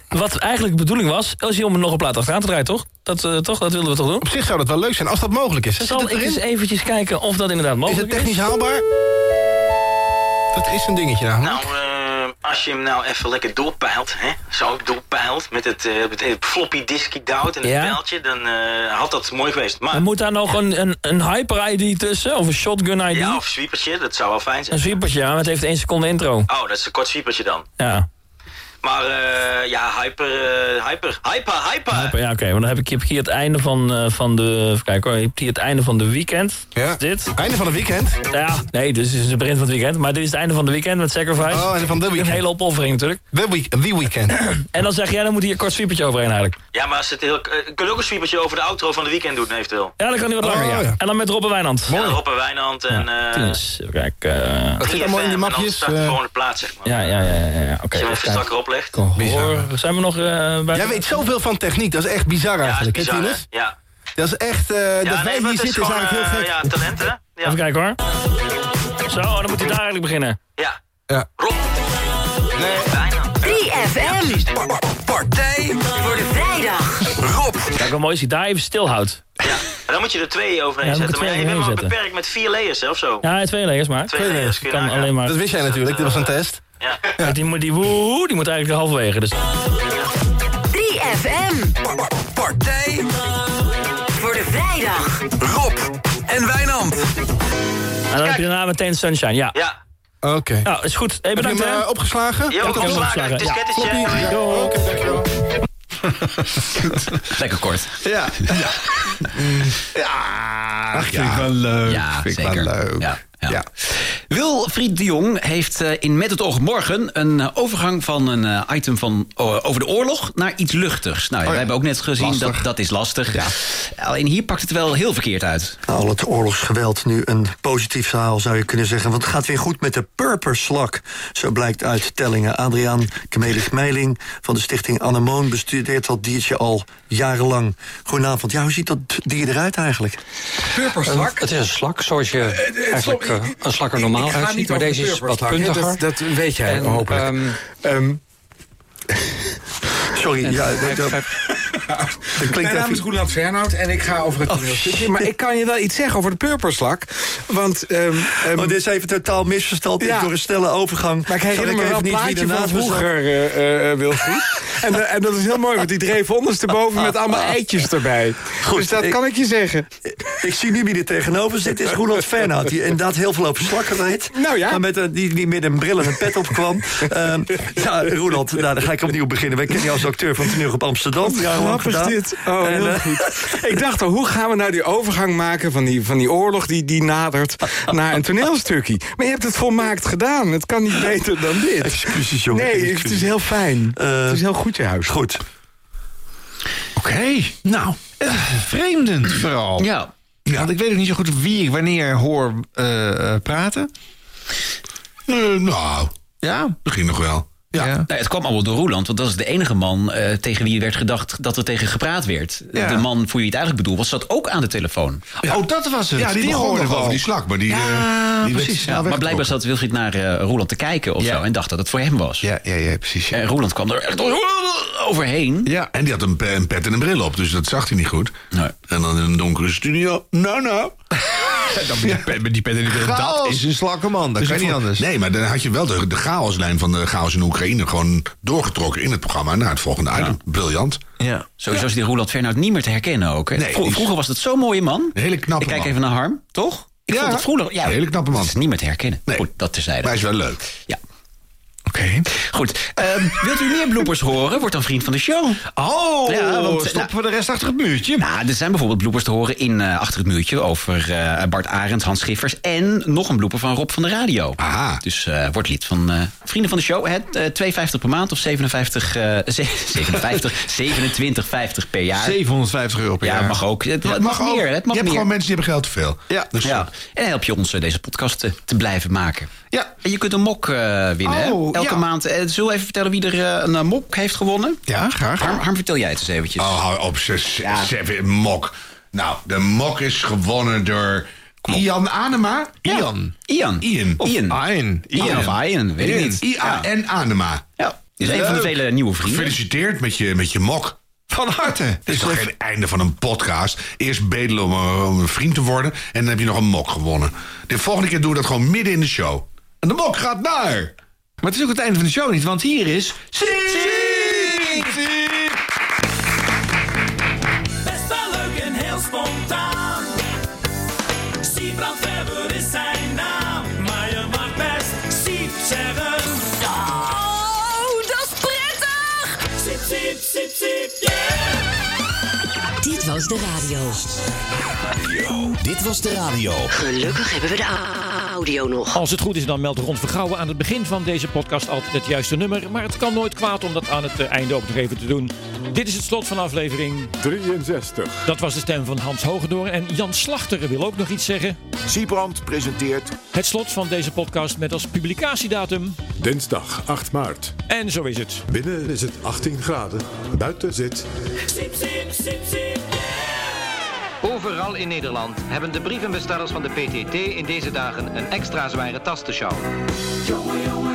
wat eigenlijk de bedoeling was, is hier om nog een plaat achteraan te draaien, toch? Dat, eh, toch? dat willen we toch doen? Op zich zou dat wel leuk zijn, als dat mogelijk is. Zal het ik eens eventjes kijken of dat inderdaad Is mogelijk het technisch haalbaar? Dat is een dingetje nou. Nou, eh, als je hem nou even lekker doorpeilt, hè, zo doorpeilt, met het, eh, met het floppy diskje duwt en het Ja. pijltje, dan eh, had dat mooi geweest. Maar, Maar moet daar nog een, een, een hyper-ID tussen? Of een shotgun-ID? ja, of sweepertje, dat zou wel fijn zijn. Een sweepertje, ja, maar het heeft één seconde intro. Oh, dat is een kort sweepertje dan. Ja. Maar eh, ja, hyper, eh, hyper, hyper, hyper. Hyper, Ja, oké, maar dan heb ik, heb hier het einde van, eh, van de... Even kijken hoor, je hebt hier het einde van de weekend. Ja. Dit. Einde van het weekend? Ja, nee, dus het is het begin van het weekend. Maar dit is het einde van de weekend met Sacrifice. Oh, einde van de weekend. Een hele opoffering natuurlijk. The, week, the weekend. En dan zeg jij, dan moet hier een kort sweepertje overheen eigenlijk. Ja, maar als het heel... kun je ook een sweepertje over de outro van de weekend doen, eventueel? Ja, dan kan hij wat langer, Oh, ja. ja. En dan met Robbe Wijnand. Ja, Rob en Wijnand en... eh Dus, even kijken. eh, Wat zit allemaal in die 3FM, en dan mapjes? start de volgende plaats, zeg maar. ja, ja, ja, ja, ja. Oké, je oplegt. Hoor, zijn we nog eh, bij... Jij weet zoveel van techniek, dat is echt bizar eigenlijk, hè bizar, hè? Ja. Dat is echt, eh, dat Ja, wij nee, hier zitten is gewoon, eigenlijk heel eh, gek. Ja, talent, hè? Ja. Even kijken hoor. Zo, dan moet hij daar eigenlijk beginnen. Ja. Ja. Rob. Nee. Wijnand. 3FM. Partij Voor de vrijdag. Rob. Kijk, wat mooi is hij daar even stilhoudt. Ja. Dan moet je er twee overheen Ja, dan moet zetten. Maar je twee bent maar beperkt met vier layers, hè, of zo. Ja, twee layers maar. Twee layers, kun je kan alleen maar... Dat wist jij natuurlijk, dit was een test. Ja. Ja, die, moet, die woe, die moet eigenlijk halverwege. Dus 3FM. Partij Voor de vrijdag. Rob en Wijnand. en dan heb je daarna meteen Sunshine. Ja, Ja. Oké. nou, is goed. Hey, Heb je bedankt hem hè. eh, opgeslagen? Heb hem opgeslagen. Het is. Ja, Jo. Oké, dankjewel. Lekker kort. Ja. Ja. ja. Ach, vind ik wel leuk. Ja, vind ik zeker. wel leuk. Ja, ja. Ja. Wilfried de Jong heeft eh, in Met het oog morgen... een eh, overgang van een eh, item van, oh, over de oorlog naar iets luchtigs. Nou, ja, ja. wij hebben ook net gezien Lastig. dat dat is lastig. Alleen hier pakt het wel heel verkeerd uit. Al het oorlogsgeweld nu een positief verhaal zou je kunnen zeggen. Want het gaat weer goed met de purperslak. Zo blijkt uit tellingen. Adriaan Kemelis-Meiling van de stichting Anemoon... bestudeert dat diertje al jarenlang. Goedenavond. Ja, hoe ziet dat dier eruit eigenlijk? Purperslak? Het is een slak, zoals je eigenlijk eh, een slak er normaal ik uitziet. Maar deze is wat puntiger. Dat, dat weet jij En, hopelijk. ehm, Ehm, Sorry, ja, dat, Mijn naam even... is Roeland Fernhout en ik ga over het toneelstukje. Maar ik kan je wel iets zeggen over de purperslak. Want... ehm, ehm, Oh, dit is even totaal misverstand Ja. door een snelle overgang. maar ik herinner me wel even een plaatje van vroeger, eh, eh, Wilfried. en, en dat is heel mooi, want die dreef ondersteboven met allemaal eitjes erbij. Goed, dus dat ik- kan ik je zeggen. Ik zie nu wie er tegenover zit, is Roland Fernhout. Die inderdaad heel veel over slakken weet. Nou ja. Maar met, een- die, die met een bril en een pet opkwam. Ehm ja, Roland, nou, dan ga ik opnieuw beginnen. Wij kennen jou als acteur van toneel op Amsterdam. jarenlang Gedaan. dit. Oh, En, heel eh, goed. Ik dacht al, hoe gaan we nou die overgang maken van die, van die oorlog die, die nadert naar een toneelstukje? Maar je hebt het volmaakt gedaan. Het kan niet beter dan dit. Excuses, jongen. Nee, excuses. het is heel fijn. Eh, het is heel goed, je huis. Goed. Oké. Nou, het is vreemdend vooral. Ja. Want ik weet ook niet zo goed wie ik wanneer hoor eh, eh, praten. Eh, nou, Ja. misschien nog wel. Ja. Nou, het kwam allemaal door Roeland, want dat is de enige man eh, tegen wie werd gedacht dat er tegen gepraat werd. Ja. De man voor wie het eigenlijk bedoel was, zat ook aan de telefoon. Oh, dat was het. Ja, die, nog we over die slak, maar die... Ja, eh, die precies. Ja, maar blijkbaar zat Wilfried naar eh, Roeland te kijken of Ja. zo en dacht dat het voor hem was. Ja, ja, ja, precies. Ja. En Roeland kwam er echt overheen. ja. En die had een pet en een bril op, dus dat zag hij niet goed. Nee. En dan in een donkere studio. Nou, nou. Dan die, bril. Dat is een slakkenman. Dat Dus kan niet anders. Nee, maar dan had je wel de, de chaoslijn van de chaos in Oekraïne gewoon doorgetrokken in het programma naar het volgende item. Briljant. Ja. Sowieso is die Roeland Fernhout niet meer te herkennen ook. Hè? Nee, is- Vroeger was het zo'n mooie man. Een hele knappe Ik kijk man. even naar Harm, toch? Ik Ja. vond het vroeger... Ja, Een hele knappe man. Het is niet meer te herkennen. Nee. Goed, dat terzijde. Maar hij is wel leuk. Ja. Oké. Goed. Ehm, wilt u meer bloopers horen? Word dan vriend van de show. Oh, Ja, want, stoppen we de rest achter het muurtje. Nou, er zijn bijvoorbeeld bloopers te horen in eh, Achter het Muurtje... over eh, Bart Arends, Hans Schiffers... en nog een blooper van Rob van de Radio. Aha. Dus eh word lid van eh, Vrienden van de Show. Het, eh 2,50 per maand of 57, eh, ze- 57, 27,50 per jaar. 750 euro per ja, jaar. het mag ook. Het, Ja, het mag, ook. meer. Het mag je hebt meer. gewoon mensen die hebben geld te veel. Ja. Dus, ja. En dan help je ons eh, deze podcast te, te blijven maken. Ja. En je kunt een mok eh, winnen. Oh? Elke ja. maand. Eh, zullen we even vertellen wie er eh, een eh, mok heeft gewonnen? Ja, graag. Harm, Harm, vertel jij het eens eventjes. Oh, hou op, ze, ze, ze- mok. Nou, de mok is gewonnen door Ian Anema. Ian. Ian. Ian. Of Ian. Ian. Ian of Ian, weet ik Ian. niet. I-A-N Anema. Ja, is een van de vele nieuwe vrienden. Gefeliciteerd met je, met je mok. Van harte. Het is toch geen einde van een podcast. Eerst bedelen om, om een vriend te worden... en dan heb je nog een mok gewonnen. De volgende keer doen we dat gewoon midden in de show. En de mok gaat naar... Maar het is ook het einde van de show niet, want hier is... Best wel leuk en heel spontaan. Siebrand Weber is zijn naam. Maar je mag best Siep zeggen. Oh, dat is prettig. Siep, sip, yeah. Dit was de radio. Dit was de radio. Gelukkig hebben we de a- audio nog. Als het goed is, dan meldt Ron Vergouwen aan het begin van deze podcast altijd het juiste nummer. Maar het kan nooit kwaad om dat aan het eh, einde ook nog even te doen. Dit is het slot van aflevering 63. Dat was de stem van Hans Hogendoorn. En Jan Slachter wil ook nog iets zeggen. Siebrand presenteert Het slot van deze podcast met als publicatiedatum. Dinsdag 8 maart. En zo is het. Binnen is het 18 graden. Buiten zit Sip, sip, sip, sip, Overal in Nederland hebben de brievenbestellers van de PTT in deze dagen een extra zware tas te sjouwen.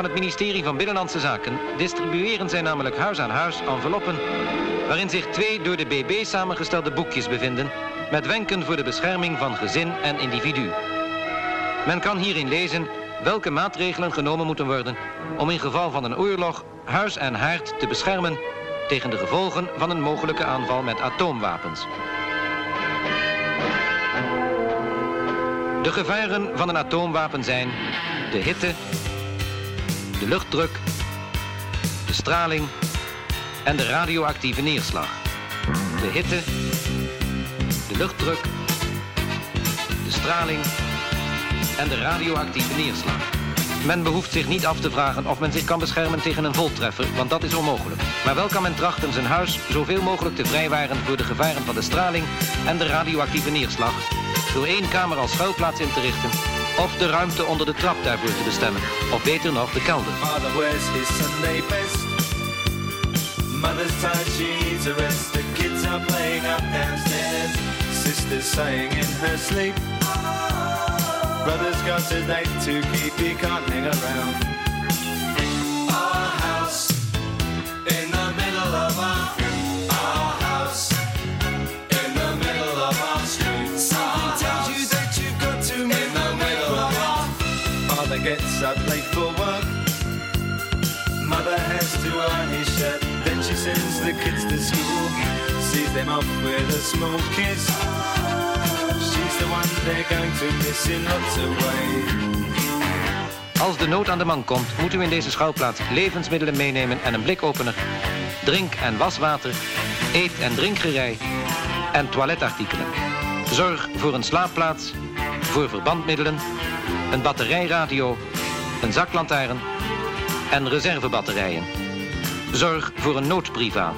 Van het ministerie van Binnenlandse Zaken distribueren zij namelijk huis aan huis enveloppen waarin zich twee door de BB samengestelde boekjes bevinden met wenken voor de bescherming van gezin en individu. Men kan hierin lezen welke maatregelen genomen moeten worden om in geval van een oorlog huis en haard te beschermen tegen de gevolgen van een mogelijke aanval met atoomwapens. De gevaren van een atoomwapen zijn de hitte, de luchtdruk, de straling en de radioactieve neerslag. De hitte, de luchtdruk, de straling en de radioactieve neerslag. Men behoeft zich niet af te vragen of men zich kan beschermen tegen een voltreffer, want dat is onmogelijk. Maar wel kan men trachten zijn huis zoveel mogelijk te vrijwaren voor de gevaren van de straling en de radioactieve neerslag, door één kamer als schuilplaats in te richten of de ruimte onder de trap daarvoor te bestemmen, of beter nog de kelder. Mother's tired, she needs a rest. The kids are playing up downstairs. Sister's sighing in her sleep. Brother's got a date to keep, he can't hang around. Our house in the middle of our gets up late for work. Mother has to iron his shirt. Then she sends the kids to school. Sees them off with a small kiss. She's the one they're going to miss in lots of ways. Als de nood aan de man komt, moet u in deze schouwplaats levensmiddelen meenemen en een blikopener, drink- en waswater, eet- en drinkgerei en toiletartikelen. Zorg voor een slaapplaats, voor verbandmiddelen, een batterijradio, een zaklantaarn en reservebatterijen. Zorg voor een noodprivaat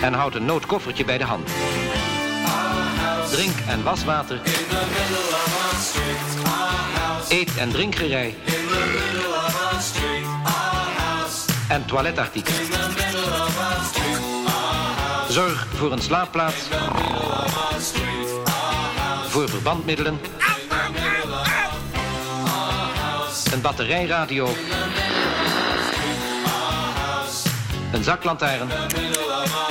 en houd een noodkoffertje bij de hand. Drink- en waswater, eet- en drinkgerei en toiletartikelen. Zorg voor een slaapplaats, In the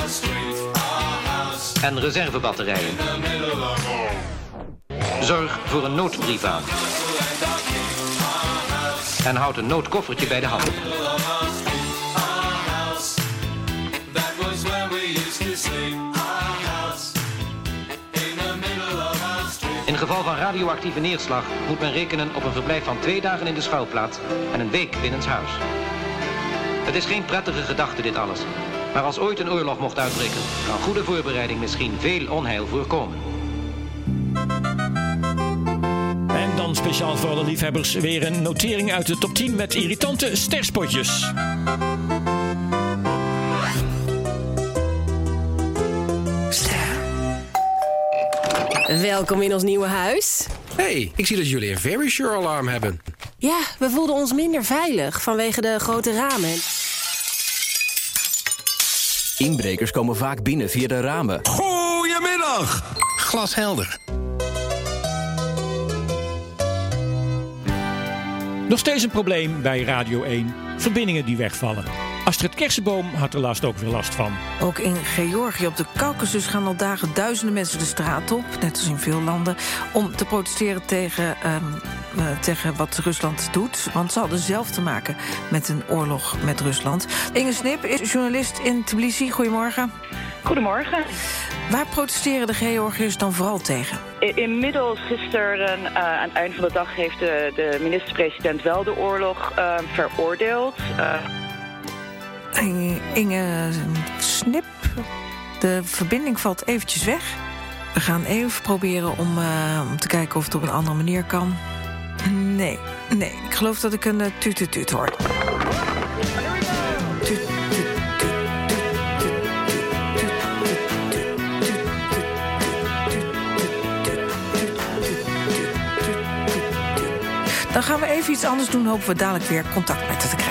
our street, our house. en reservebatterijen. Zorg voor een noodprivaat en houd een noodkoffertje bij de hand. That was where we used to sleep. Geval van radioactieve neerslag moet men rekenen op een verblijf van twee dagen in de schuilplaats en een week binnenshuis. Het is geen prettige gedachte dit alles. Maar als ooit een oorlog mocht uitbreken, kan goede voorbereiding misschien veel onheil voorkomen. En dan speciaal voor alle liefhebbers weer een notering uit de top 10 met irritante sterspotjes. Welkom in ons nieuwe huis. hey, ik zie dat jullie een Very Sure alarm hebben. Ja, we voelden ons minder veilig vanwege de grote ramen. Inbrekers komen vaak binnen via de ramen. Goedemiddag! Glashelder. Nog steeds een probleem bij Radio 1. Verbindingen die wegvallen. Astrid Kersenboom had er laatst ook weer last van. Ook in Georgië op de Caucasus gaan al dagen duizenden mensen de straat op, net als in veel landen, om te protesteren tegen ehm, eh, tegen wat Rusland doet. Want ze hadden zelf te maken met een oorlog met Rusland. Inge Snip is journalist in Tbilisi. Goedemorgen. Goedemorgen. Waar protesteren de Georgiërs dan vooral tegen? Inmiddels gisteren eh, aan het eind van de dag heeft de, de minister-president wel de oorlog eh, veroordeeld. Eh, Inge- Snip, de verbinding valt eventjes weg. We gaan even proberen om, eh, om te kijken of het op een andere manier kan. Nee, nee. Ik geloof dat ik een uh, hoor. Dan gaan we even iets anders doen. Hopen we dadelijk weer contact met haar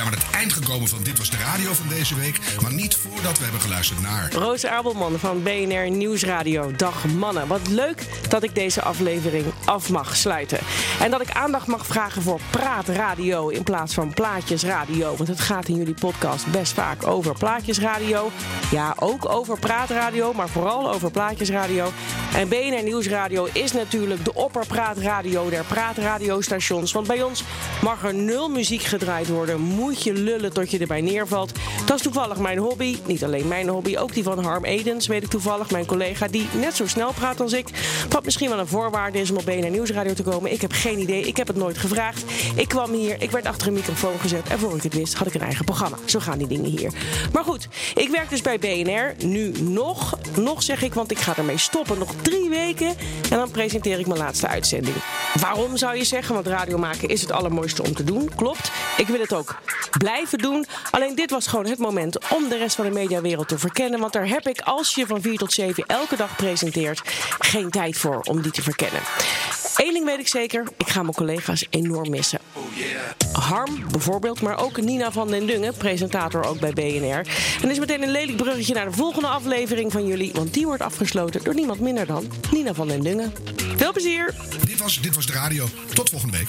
zijn we aan het eind gekomen van Dit Was de Radio van deze week. Maar niet voordat we hebben geluisterd naar... Roos Abelman van BNR Nieuwsradio. Dag mannen. Wat leuk dat ik deze aflevering af mag sluiten. En dat ik aandacht mag vragen voor praatradio in plaats van plaatjesradio. Want het gaat in jullie podcast best vaak over plaatjesradio. Ja, ook over praatradio, maar vooral over plaatjesradio. En BNR Nieuwsradio is natuurlijk de opperpraatradio der praatradiostations. Want bij ons mag er nul muziek gedraaid worden. Je lullen tot je erbij neervalt. Dat is toevallig mijn hobby. Niet alleen mijn hobby, ook die van Harm Edens. Weet ik toevallig, mijn collega die net zo snel praat als ik. Wat misschien wel een voorwaarde is om op BNR Nieuwsradio te komen. Ik heb geen idee, ik heb het nooit gevraagd. Ik kwam hier, ik werd achter een microfoon gezet. En voor ik het wist, had ik een eigen programma. Zo gaan die dingen hier. Maar goed, ik werk dus bij BNR. Nu nog, nog zeg ik, want ik ga ermee stoppen. Nog drie weken en dan presenteer ik mijn laatste uitzending. Waarom zou je zeggen? Want radio maken is het allermooiste om te doen. Klopt. Ik wil het ook blijven doen. Alleen dit was gewoon het moment om de rest van de mediawereld te verkennen. Want daar heb ik, als je van 4 tot 7 elke dag presenteert, geen tijd voor om die te verkennen. Eén ding weet ik zeker, ik ga mijn collega's enorm missen. Harm bijvoorbeeld, maar ook Nina van den Dungen, presentator ook bij BNR. En is meteen een lelijk bruggetje naar de volgende aflevering van jullie, want die wordt afgesloten door niemand minder dan Nina van den Dungen. Veel plezier! Dit was, dit was de radio. Tot volgende week.